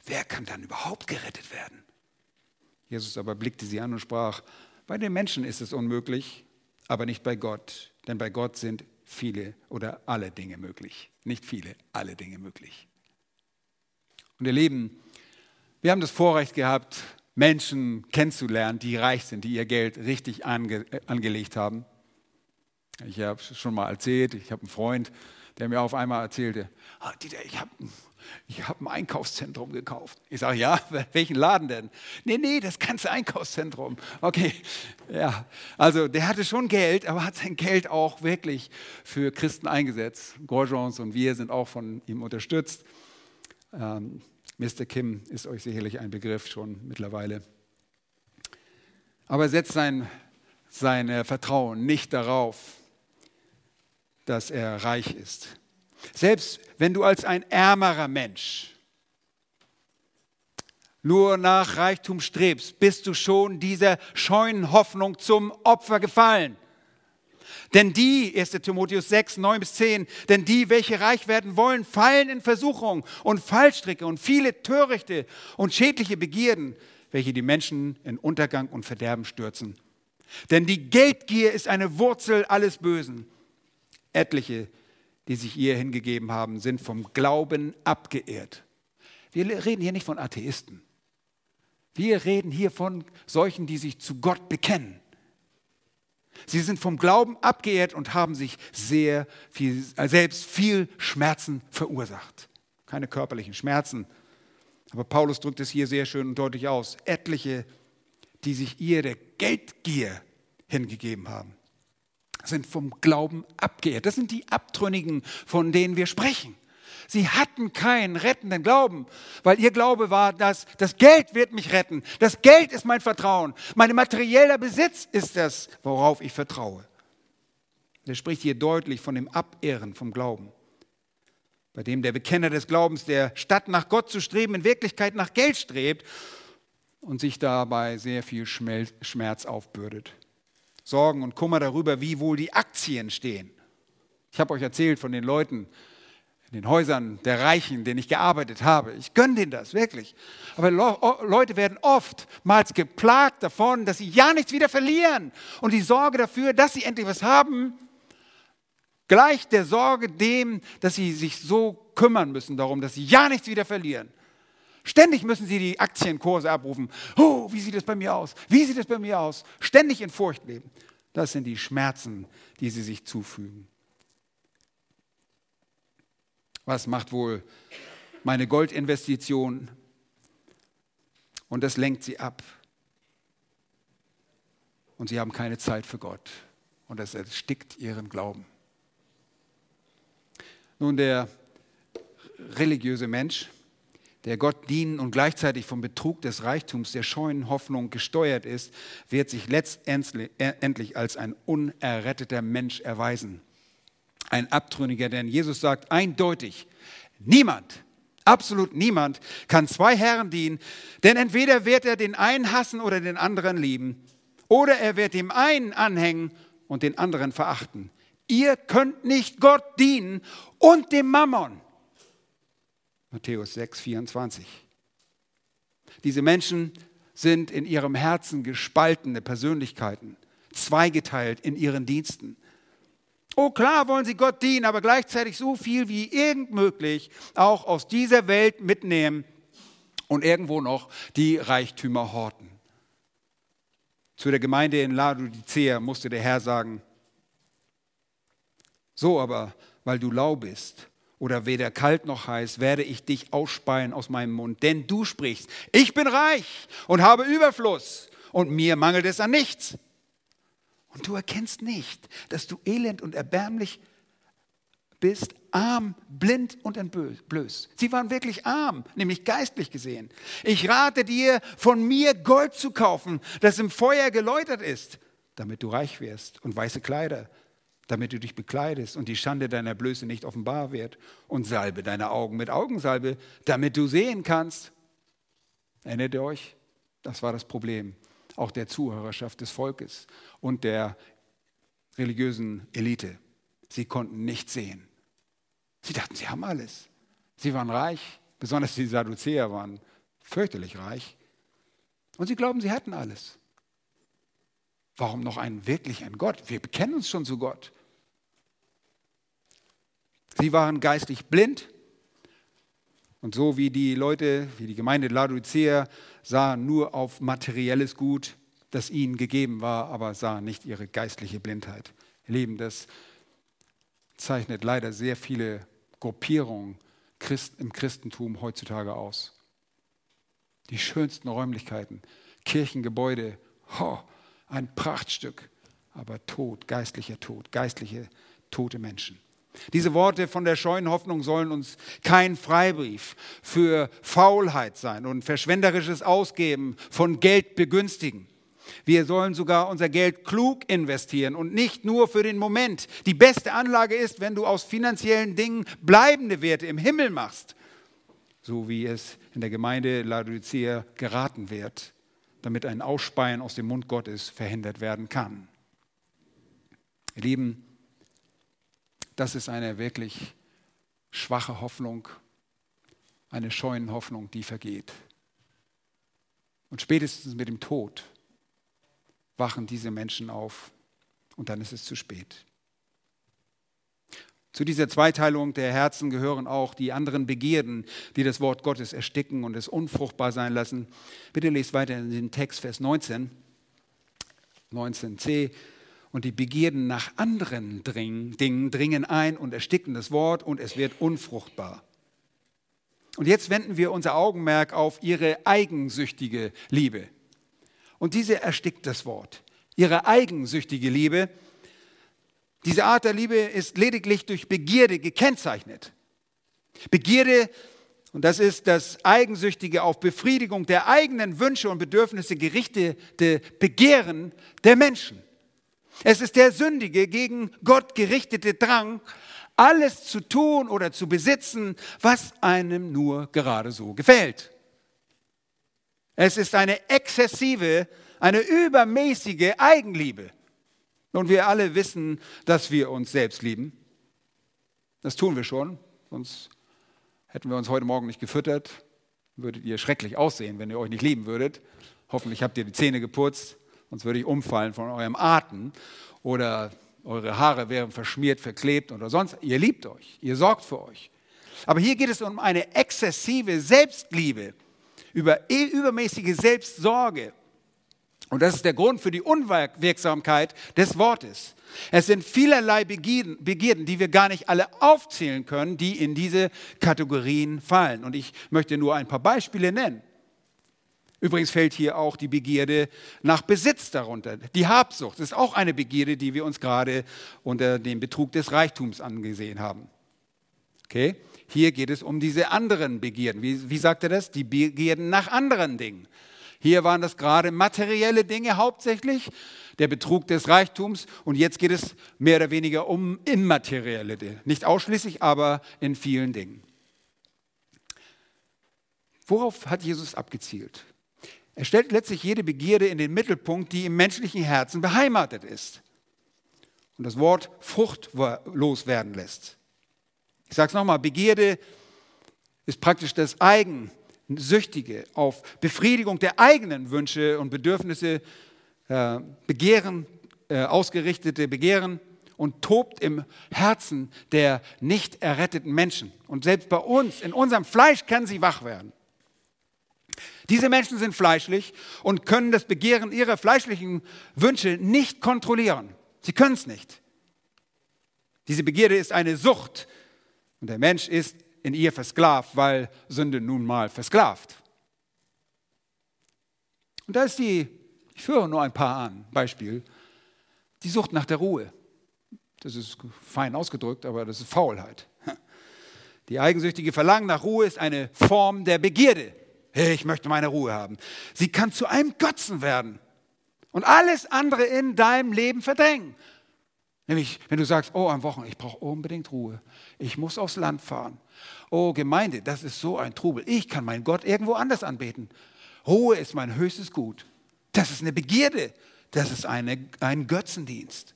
wer kann dann überhaupt gerettet werden? Jesus aber blickte sie an und sprach, bei den Menschen ist es unmöglich, aber nicht bei Gott, denn bei Gott sind viele oder alle Dinge möglich. Nicht viele, alle Dinge möglich. Und ihr Lieben, wir haben das Vorrecht gehabt, Menschen kennenzulernen, die reich sind, die ihr Geld richtig ange angelegt haben. Ich habe schon mal erzählt, ich habe einen Freund, der mir auf einmal erzählte, ah, Dieter, ich habe ich hab ein Einkaufszentrum gekauft. Ich sage, ja, welchen Laden denn? Nee, nee, das ganze Einkaufszentrum. Okay, ja. Also der hatte schon Geld, aber hat sein Geld auch wirklich für Christen eingesetzt. Gorgons und wir sind auch von ihm unterstützt. Ähm, Mr. Kim ist euch sicherlich ein Begriff schon mittlerweile. Aber setzt sein, sein Vertrauen nicht darauf, dass er reich ist. Selbst wenn du als ein ärmerer Mensch nur nach Reichtum strebst, bist du schon dieser scheuen Hoffnung zum Opfer gefallen. Denn die, 1 Timotheus 6, 9 bis 10, denn die, welche reich werden wollen, fallen in Versuchung und Fallstricke und viele törichte und schädliche Begierden, welche die Menschen in Untergang und Verderben stürzen. Denn die Geldgier ist eine Wurzel alles Bösen. Etliche die sich ihr hingegeben haben, sind vom Glauben abgeehrt. Wir reden hier nicht von Atheisten. Wir reden hier von solchen, die sich zu Gott bekennen. Sie sind vom Glauben abgeehrt und haben sich sehr viel, äh, selbst viel Schmerzen verursacht. Keine körperlichen Schmerzen. Aber Paulus drückt es hier sehr schön und deutlich aus. Etliche, die sich ihre Geldgier hingegeben haben, sind vom Glauben abgeehrt. Das sind die Abtrünnigen, von denen wir sprechen. Sie hatten keinen rettenden Glauben, weil ihr Glaube war, dass das Geld wird mich retten. Das Geld ist mein Vertrauen. Mein materieller Besitz ist das, worauf ich vertraue. Er spricht hier deutlich von dem Abehren vom Glauben, bei dem der Bekenner des Glaubens, der statt nach Gott zu streben, in Wirklichkeit nach Geld strebt und sich dabei sehr viel Schmerz aufbürdet. Sorgen und Kummer darüber, wie wohl die Aktien stehen. Ich habe euch erzählt von den Leuten, in den Häusern der Reichen, denen ich gearbeitet habe. Ich gönne denen das, wirklich. Aber Leute werden oftmals geplagt davon, dass sie ja nichts wieder verlieren. Und die Sorge dafür, dass sie endlich was haben, gleicht der Sorge dem, dass sie sich so kümmern müssen darum, dass sie ja nichts wieder verlieren. Ständig müssen sie die Aktienkurse abrufen. Oh, wie sieht es bei mir aus? Wie sieht es bei mir aus? Ständig in Furcht leben. Das sind die Schmerzen, die sie sich zufügen. Was macht wohl meine Goldinvestition? Und das lenkt sie ab. Und sie haben keine Zeit für Gott. Und das erstickt ihren Glauben. Nun, der religiöse Mensch, der Gott dienen und gleichzeitig vom Betrug des Reichtums, der scheuen Hoffnung gesteuert ist, wird sich letztendlich als ein unerretteter Mensch erweisen ein Abtrünniger, denn Jesus sagt eindeutig, niemand, absolut niemand kann zwei Herren dienen, denn entweder wird er den einen hassen oder den anderen lieben, oder er wird dem einen anhängen und den anderen verachten. Ihr könnt nicht Gott dienen und dem Mammon. Matthäus 6, 24. Diese Menschen sind in ihrem Herzen gespaltene Persönlichkeiten, zweigeteilt in ihren Diensten. Oh klar wollen sie Gott dienen, aber gleichzeitig so viel wie irgend möglich auch aus dieser Welt mitnehmen und irgendwo noch die Reichtümer horten. Zu der Gemeinde in Laodicea musste der Herr sagen, so aber, weil du lau bist oder weder kalt noch heiß, werde ich dich ausspeien aus meinem Mund. Denn du sprichst, ich bin reich und habe Überfluss und mir mangelt es an nichts. Und du erkennst nicht, dass du elend und erbärmlich bist, arm, blind und entblößt. Sie waren wirklich arm, nämlich geistlich gesehen. Ich rate dir, von mir Gold zu kaufen, das im Feuer geläutert ist, damit du reich wirst und weiße Kleider, damit du dich bekleidest und die Schande deiner Blöße nicht offenbar wird und salbe deine Augen mit Augensalbe, damit du sehen kannst. Erinnert ihr euch? Das war das Problem auch der Zuhörerschaft des Volkes und der religiösen Elite. Sie konnten nichts sehen. Sie dachten, sie haben alles. Sie waren reich, besonders die Sadduzäer waren fürchterlich reich. Und sie glauben, sie hätten alles. Warum noch einen wirklich ein Gott? Wir bekennen uns schon zu Gott. Sie waren geistig blind. Und so wie die Leute, wie die Gemeinde Laodicea sahen nur auf materielles Gut, das ihnen gegeben war, aber sahen nicht ihre geistliche Blindheit. Ihr Lieben, das zeichnet leider sehr viele Gruppierungen im Christentum heutzutage aus. Die schönsten Räumlichkeiten, Kirchengebäude, oh, ein Prachtstück, aber Tod, geistlicher Tod, geistliche tote Menschen. Diese Worte von der scheuen Hoffnung sollen uns kein Freibrief für Faulheit sein und verschwenderisches Ausgeben von Geld begünstigen. Wir sollen sogar unser Geld klug investieren und nicht nur für den Moment. Die beste Anlage ist, wenn du aus finanziellen Dingen bleibende Werte im Himmel machst, so wie es in der Gemeinde Laodicea geraten wird, damit ein Ausspeien aus dem Mund Gottes verhindert werden kann. Ihr Lieben, das ist eine wirklich schwache Hoffnung, eine scheuen Hoffnung, die vergeht. Und spätestens mit dem Tod wachen diese Menschen auf und dann ist es zu spät. Zu dieser Zweiteilung der Herzen gehören auch die anderen Begierden, die das Wort Gottes ersticken und es unfruchtbar sein lassen. Bitte lest weiter in den Text, Vers 19, 19c. Und die Begierden nach anderen Dingen dringen ein und ersticken das Wort und es wird unfruchtbar. Und jetzt wenden wir unser Augenmerk auf ihre eigensüchtige Liebe. Und diese erstickt das Wort. Ihre eigensüchtige Liebe diese Art der Liebe ist lediglich durch Begierde gekennzeichnet. Begierde, und das ist das eigensüchtige auf Befriedigung der eigenen Wünsche und Bedürfnisse gerichtete Begehren der Menschen. Es ist der sündige, gegen Gott gerichtete Drang, alles zu tun oder zu besitzen, was einem nur gerade so gefällt. Es ist eine exzessive, eine übermäßige Eigenliebe. Und wir alle wissen, dass wir uns selbst lieben. Das tun wir schon, sonst hätten wir uns heute Morgen nicht gefüttert. Würdet ihr schrecklich aussehen, wenn ihr euch nicht lieben würdet. Hoffentlich habt ihr die Zähne geputzt, sonst würde ich umfallen von eurem Atem oder eure Haare wären verschmiert, verklebt oder sonst. Ihr liebt euch, ihr sorgt für euch. Aber hier geht es um eine exzessive Selbstliebe, über übermäßige Selbstsorge. Und das ist der Grund für die Unwirksamkeit des Wortes. Es sind vielerlei Begierden, Begierden, die wir gar nicht alle aufzählen können, die in diese Kategorien fallen. Und ich möchte nur ein paar Beispiele nennen. Übrigens fällt hier auch die Begierde nach Besitz darunter. Die Habsucht ist auch eine Begierde, die wir uns gerade unter dem Betrug des Reichtums angesehen haben. Okay? Hier geht es um diese anderen Begierden. Wie, wie sagt er das? Die Begierden nach anderen Dingen. Hier waren das gerade materielle Dinge hauptsächlich, der Betrug des Reichtums. Und jetzt geht es mehr oder weniger um immaterielle Dinge. Nicht ausschließlich, aber in vielen Dingen. Worauf hat Jesus abgezielt? Er stellt letztlich jede Begierde in den Mittelpunkt, die im menschlichen Herzen beheimatet ist. Und das Wort fruchtlos werden lässt. Ich sage es nochmal, Begierde ist praktisch das Eigen Süchtige, auf Befriedigung der eigenen Wünsche und Bedürfnisse, äh, Begehren, äh, ausgerichtete Begehren und tobt im Herzen der nicht erretteten Menschen. Und selbst bei uns, in unserem Fleisch, kann sie wach werden. Diese Menschen sind fleischlich und können das Begehren ihrer fleischlichen Wünsche nicht kontrollieren. Sie können es nicht. Diese Begierde ist eine Sucht und der Mensch ist in ihr versklavt, weil Sünde nun mal versklavt. Und da ist die, ich führe nur ein paar an, Beispiel, die Sucht nach der Ruhe. Das ist fein ausgedrückt, aber das ist Faulheit. Die eigensüchtige Verlangen nach Ruhe ist eine Form der Begierde. Ich möchte meine Ruhe haben. Sie kann zu einem Götzen werden und alles andere in deinem Leben verdrängen. Nämlich, wenn du sagst, oh, am Wochenende, ich brauche unbedingt Ruhe. Ich muss aufs Land fahren. Oh, Gemeinde, das ist so ein Trubel. Ich kann meinen Gott irgendwo anders anbeten. Ruhe ist mein höchstes Gut. Das ist eine Begierde. Das ist eine, ein Götzendienst.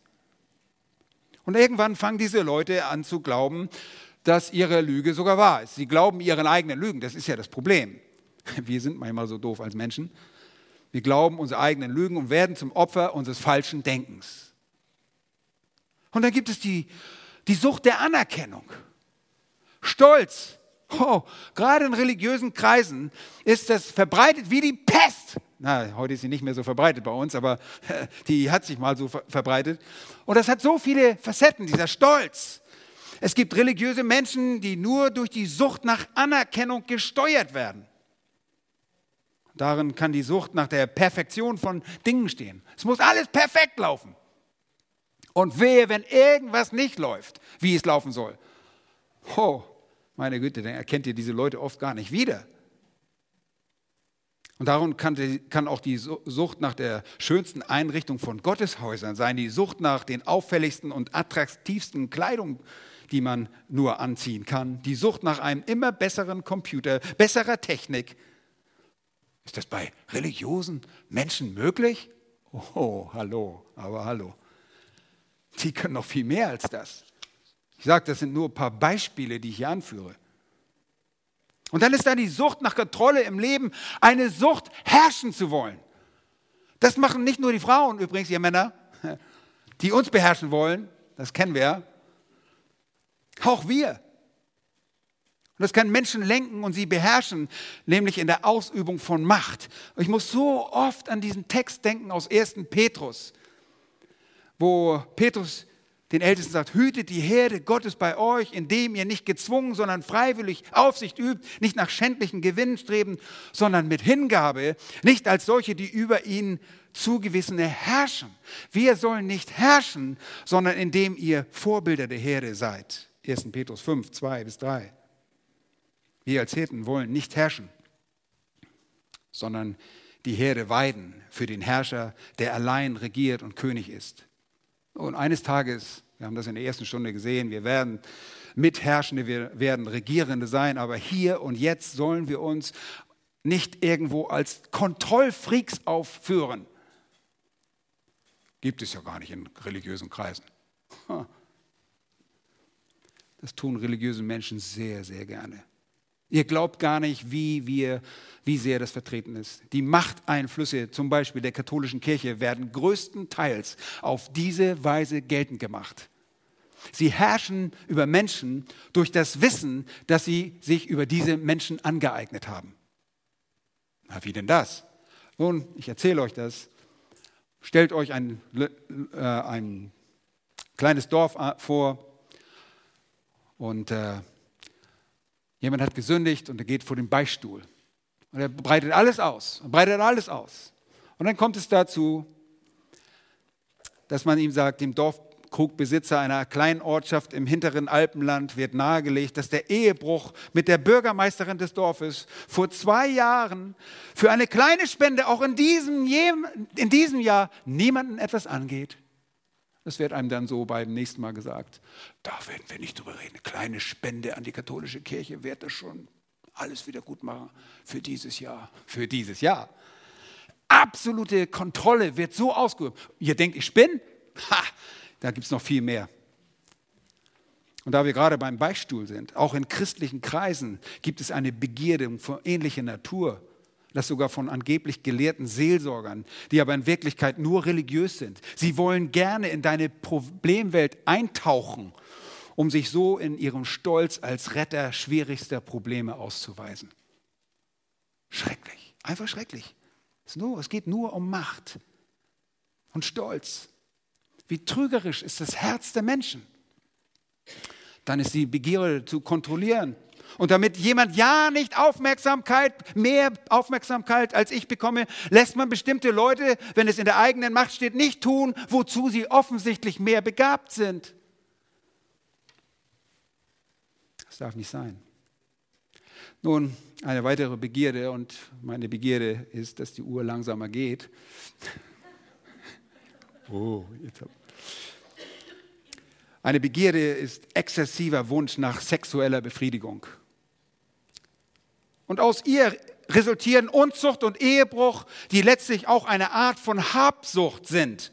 Und irgendwann fangen diese Leute an zu glauben, dass ihre Lüge sogar wahr ist. Sie glauben ihren eigenen Lügen. Das ist ja das Problem. [laughs] Wir sind manchmal so doof als Menschen. Wir glauben unsere eigenen Lügen und werden zum Opfer unseres falschen Denkens. Und dann gibt es die, die Sucht der Anerkennung. Stolz. Oh, gerade in religiösen Kreisen ist das verbreitet wie die Pest. Na, heute ist sie nicht mehr so verbreitet bei uns, aber [laughs] die hat sich mal so verbreitet. Und das hat so viele Facetten, dieser Stolz. Es gibt religiöse Menschen, die nur durch die Sucht nach Anerkennung gesteuert werden. Darin kann die Sucht nach der Perfektion von Dingen stehen. Es muss alles perfekt laufen. Und wehe, wenn irgendwas nicht läuft, wie es laufen soll. Oh, meine Güte, dann erkennt ihr diese Leute oft gar nicht wieder. Und darum kann, kann, auch die Sucht nach der schönsten Einrichtung von Gotteshäusern sein, die Sucht nach den auffälligsten und attraktivsten Kleidung, die man nur anziehen kann, die Sucht nach einem immer besseren Computer, besserer Technik. Ist das bei religiösen Menschen möglich? Oh, hallo, aber hallo. Die können noch viel mehr als das. Ich sage, das sind nur ein paar Beispiele, die ich hier anführe. Und dann ist da die Sucht nach Kontrolle im Leben, eine Sucht, herrschen zu wollen. Das machen nicht nur die Frauen übrigens, ihr Männer, [laughs] die uns beherrschen wollen, das kennen wir. Auch wir. Und das kann Menschen lenken und sie beherrschen, nämlich in der Ausübung von Macht. Ich muss so oft an diesen Text denken aus 1. Petrus, wo Petrus den Ältesten sagt, hütet die Herde Gottes bei euch, indem ihr nicht gezwungen, sondern freiwillig Aufsicht übt, nicht nach schändlichen Gewinnen streben, sondern mit Hingabe, nicht als solche, die über ihn zugewissene herrschen. Wir sollen nicht herrschen, sondern indem ihr Vorbilder der Herde seid. 1. Petrus 5, 2 bis 3. Wir als Hirten wollen nicht herrschen, sondern die Herde weiden für den Herrscher, der allein regiert und König ist. Und eines Tages, wir haben das in der ersten Stunde gesehen, wir werden Mitherrschende, wir werden Regierende sein, aber hier und jetzt sollen wir uns nicht irgendwo als Kontrollfreaks aufführen. Gibt es ja gar nicht in religiösen Kreisen. Das tun religiöse Menschen sehr, sehr gerne. Ihr glaubt gar nicht, wie, wir, wie sehr das vertreten ist. Die Machteinflüsse zum Beispiel der katholischen Kirche werden größtenteils auf diese Weise geltend gemacht. Sie herrschen über Menschen durch das Wissen, das sie sich über diese Menschen angeeignet haben. Na, wie denn das? Nun, ich erzähle euch das. Stellt euch ein, äh, ein kleines Dorf vor und äh, Jemand hat gesündigt und er geht vor den Beistuhl. Und er breitet alles aus, breitet alles aus. Und dann kommt es dazu, dass man ihm sagt, dem Dorfkrugbesitzer einer kleinen Ortschaft im hinteren Alpenland wird nahegelegt, dass der Ehebruch mit der Bürgermeisterin des Dorfes vor zwei Jahren für eine kleine Spende auch in diesem, in diesem Jahr niemanden etwas angeht. Das wird einem dann so beim nächsten Mal gesagt. Da werden wir nicht drüber reden. Eine kleine Spende an die katholische Kirche wird das schon alles wieder gut machen für dieses Jahr. Für dieses Jahr. Absolute Kontrolle wird so ausgeübt. Ihr denkt, ich spinne? Ha, da gibt es noch viel mehr. Und da wir gerade beim Beistuhl sind, auch in christlichen Kreisen gibt es eine Begierde von ähnlicher Natur das sogar von angeblich gelehrten Seelsorgern, die aber in Wirklichkeit nur religiös sind. Sie wollen gerne in deine Problemwelt eintauchen, um sich so in ihrem Stolz als Retter schwierigster Probleme auszuweisen. Schrecklich, einfach schrecklich. Es, geht nur um Macht und Stolz. Wie trügerisch ist das Herz der Menschen. Dann ist die Begierde zu kontrollieren und damit jemand ja nicht Aufmerksamkeit, mehr Aufmerksamkeit als ich bekomme, lässt man bestimmte Leute, wenn es in der eigenen Macht steht, nicht tun, wozu sie offensichtlich mehr begabt sind. Das darf nicht sein. Nun, eine weitere Begierde, und meine Begierde ist, dass die Uhr langsamer geht. [laughs] Oh, jetzt hab eine Begierde ist exzessiver Wunsch nach sexueller Befriedigung. Und aus ihr resultieren Unzucht und Ehebruch, die letztlich auch eine Art von Habsucht sind.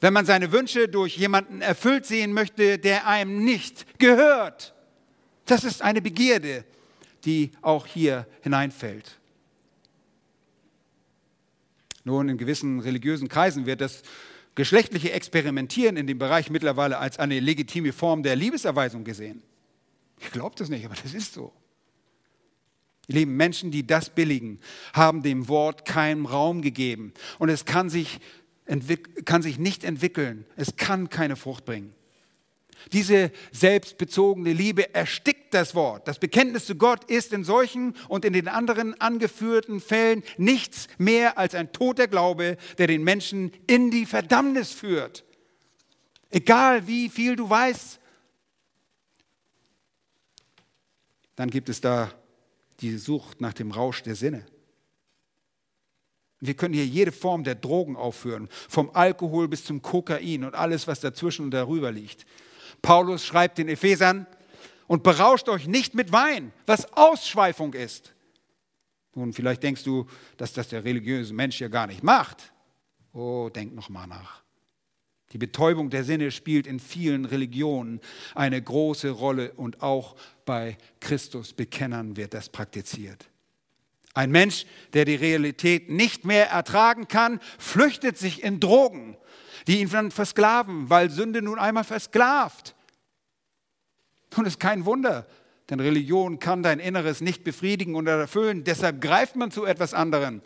Wenn man seine Wünsche durch jemanden erfüllt sehen möchte, der einem nicht gehört. Das ist eine Begierde, die auch hier hineinfällt. Nun, in gewissen religiösen Kreisen wird das geschlechtliche Experimentieren in dem Bereich mittlerweile als eine legitime Form der Liebeserweisung gesehen. Ich glaube das nicht, aber das ist so. Ihr lieben Menschen, die das billigen, haben dem Wort keinen Raum gegeben. Und es kann sich, kann sich nicht entwickeln. Es kann keine Frucht bringen. Diese selbstbezogene Liebe erstickt das Wort. Das Bekenntnis zu Gott ist in solchen und in den anderen angeführten Fällen nichts mehr als ein toter Glaube, der den Menschen in die Verdammnis führt. Egal wie viel du weißt, dann gibt es da die Sucht nach dem Rausch der Sinne. Wir können hier jede Form der Drogen aufführen, vom Alkohol bis zum Kokain und alles, was dazwischen und darüber liegt. Paulus schreibt den Ephesern, und berauscht euch nicht mit Wein, was Ausschweifung ist. Nun, vielleicht denkst du, dass das der religiöse Mensch ja gar nicht macht. Oh, denk noch mal nach. Die Betäubung der Sinne spielt in vielen Religionen eine große Rolle und auch bei Christusbekennern wird das praktiziert. Ein Mensch, der die Realität nicht mehr ertragen kann, flüchtet sich in Drogen, die ihn dann versklaven, weil Sünde nun einmal versklavt. Und es ist kein Wunder, denn Religion kann dein Inneres nicht befriedigen und erfüllen. Deshalb greift man zu etwas anderem.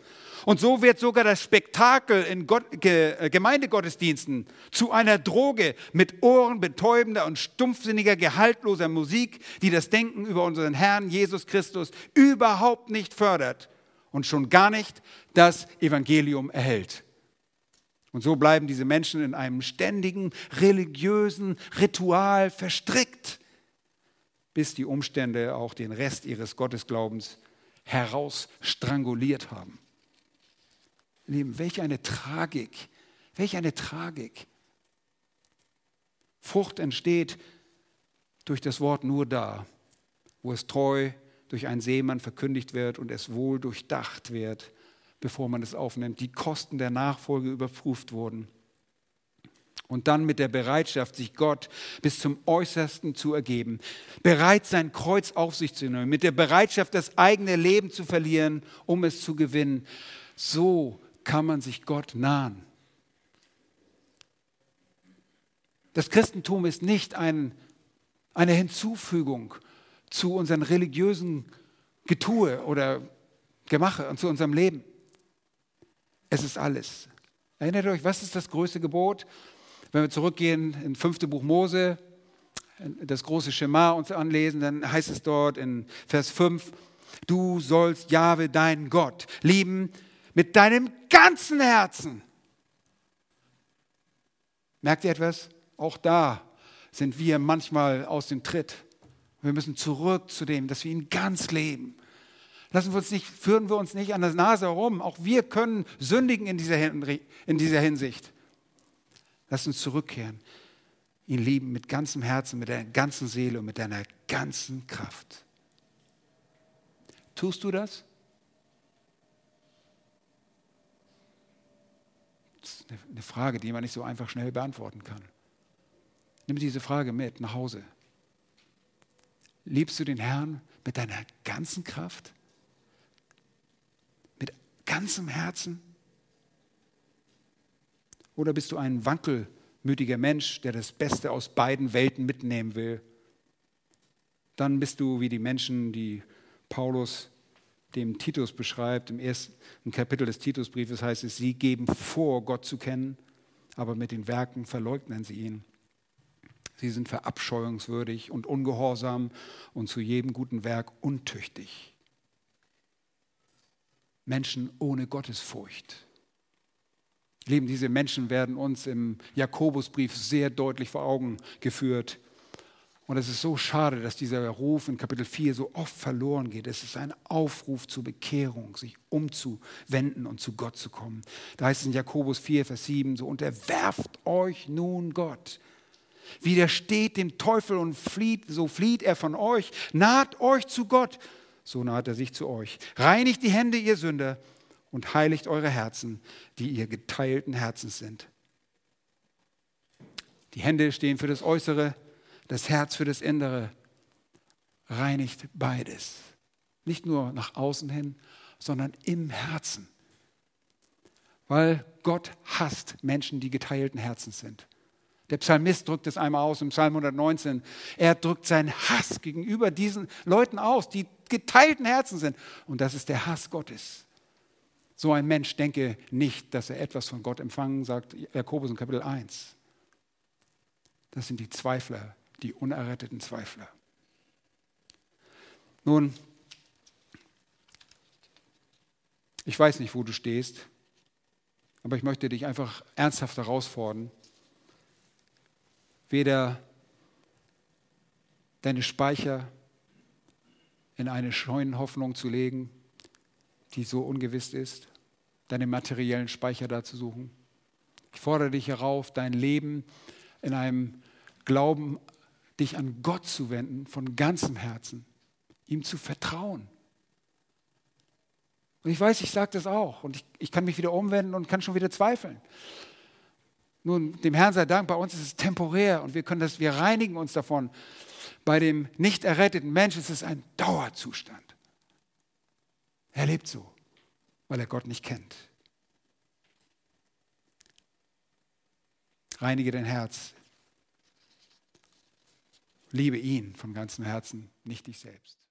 Und so wird sogar das Spektakel in Gott, Ge, äh, Gemeindegottesdiensten zu einer Droge mit ohrenbetäubender und stumpfsinniger, gehaltloser Musik, die das Denken über unseren Herrn Jesus Christus überhaupt nicht fördert und schon gar nicht das Evangelium erhält. Und so bleiben diese Menschen in einem ständigen religiösen Ritual verstrickt, bis die Umstände auch den Rest ihres Gottesglaubens herausstranguliert haben. Lieben, welch eine Tragik, welch eine Tragik. Frucht entsteht durch das Wort nur da, wo es treu durch einen Seemann verkündigt wird und es wohl durchdacht wird, bevor man es aufnimmt. Die Kosten der Nachfolge überprüft wurden. Und dann mit der Bereitschaft, sich Gott bis zum Äußersten zu ergeben, bereit sein Kreuz auf sich zu nehmen, mit der Bereitschaft, das eigene Leben zu verlieren, um es zu gewinnen. So kann man sich Gott nahen. Das Christentum ist nicht ein, eine Hinzufügung zu unseren religiösen Getue oder Gemache und zu unserem Leben. Es ist alles. Erinnert euch, was ist das größte Gebot? Wenn wir zurückgehen in 5. Buch Mose, das große Schema uns anlesen, dann heißt es dort in Vers 5, du sollst Jahwe, deinen Gott, lieben mit deinem ganzen Herzen. Merkt ihr etwas? Auch da sind wir manchmal aus dem Tritt. Wir müssen zurück zu dem, dass wir ihn ganz leben. Lassen wir uns nicht, führen wir uns nicht an der Nase herum. Auch wir können sündigen in dieser, in dieser Hinsicht. Lass uns zurückkehren. Ihn lieben mit ganzem Herzen, mit deiner ganzen Seele und mit deiner ganzen Kraft. Tust du das? Eine Frage, die man nicht so einfach schnell beantworten kann. Nimm diese Frage mit nach Hause. Liebst du den Herrn mit deiner ganzen Kraft? Mit ganzem Herzen? Oder bist du ein wankelmütiger Mensch, der das Beste aus beiden Welten mitnehmen will? Dann bist du wie die Menschen, die Paulus dem Titus beschreibt. Im ersten Kapitel des Titusbriefes heißt es, sie geben vor, Gott zu kennen, aber mit den Werken verleugnen sie ihn. Sie sind verabscheuungswürdig und ungehorsam und zu jedem guten Werk untüchtig. Menschen ohne Gottesfurcht. Lieben, diese Menschen werden uns im Jakobusbrief sehr deutlich vor Augen geführt. Und es ist so schade, dass dieser Ruf in Kapitel 4 so oft verloren geht. Es ist ein Aufruf zur Bekehrung, sich umzuwenden und zu Gott zu kommen. Da heißt es in Jakobus 4, Vers 7, so unterwerft euch nun Gott. Widersteht dem Teufel und flieht, so flieht er von euch. Naht euch zu Gott, so naht er sich zu euch. Reinigt die Hände, ihr Sünder, und heiligt eure Herzen, die ihr geteilten Herzens sind. Die Hände stehen für das Äußere, das Herz für das Innere reinigt beides. Nicht nur nach außen hin, sondern im Herzen. Weil Gott hasst Menschen, die geteilten Herzens sind. Der Psalmist drückt es einmal aus im Psalm 119. Er drückt seinen Hass gegenüber diesen Leuten aus, die geteilten Herzen sind. Und das ist der Hass Gottes. So ein Mensch denke nicht, dass er etwas von Gott empfangen, sagt Jakobus in Kapitel 1. Das sind die Zweifler, die unerretteten Zweifler. Nun, ich weiß nicht, wo du stehst, aber ich möchte dich einfach ernsthaft herausfordern, weder deine Speicher in eine scheuen Hoffnung zu legen, die so ungewiss ist, deine materiellen Speicher da zu suchen. Ich fordere dich herauf, dein Leben in einem Glauben dich an Gott zu wenden, von ganzem Herzen, ihm zu vertrauen. Und ich weiß, ich sage das auch und ich, ich kann mich wieder umwenden und kann schon wieder zweifeln. Nun, dem Herrn sei Dank, bei uns ist es temporär und wir können das, wir reinigen uns davon. Bei dem nicht erretteten Menschen ist es ein Dauerzustand. Er lebt so, weil er Gott nicht kennt. Reinige dein Herz, Liebe ihn von ganzem Herzen, nicht dich selbst.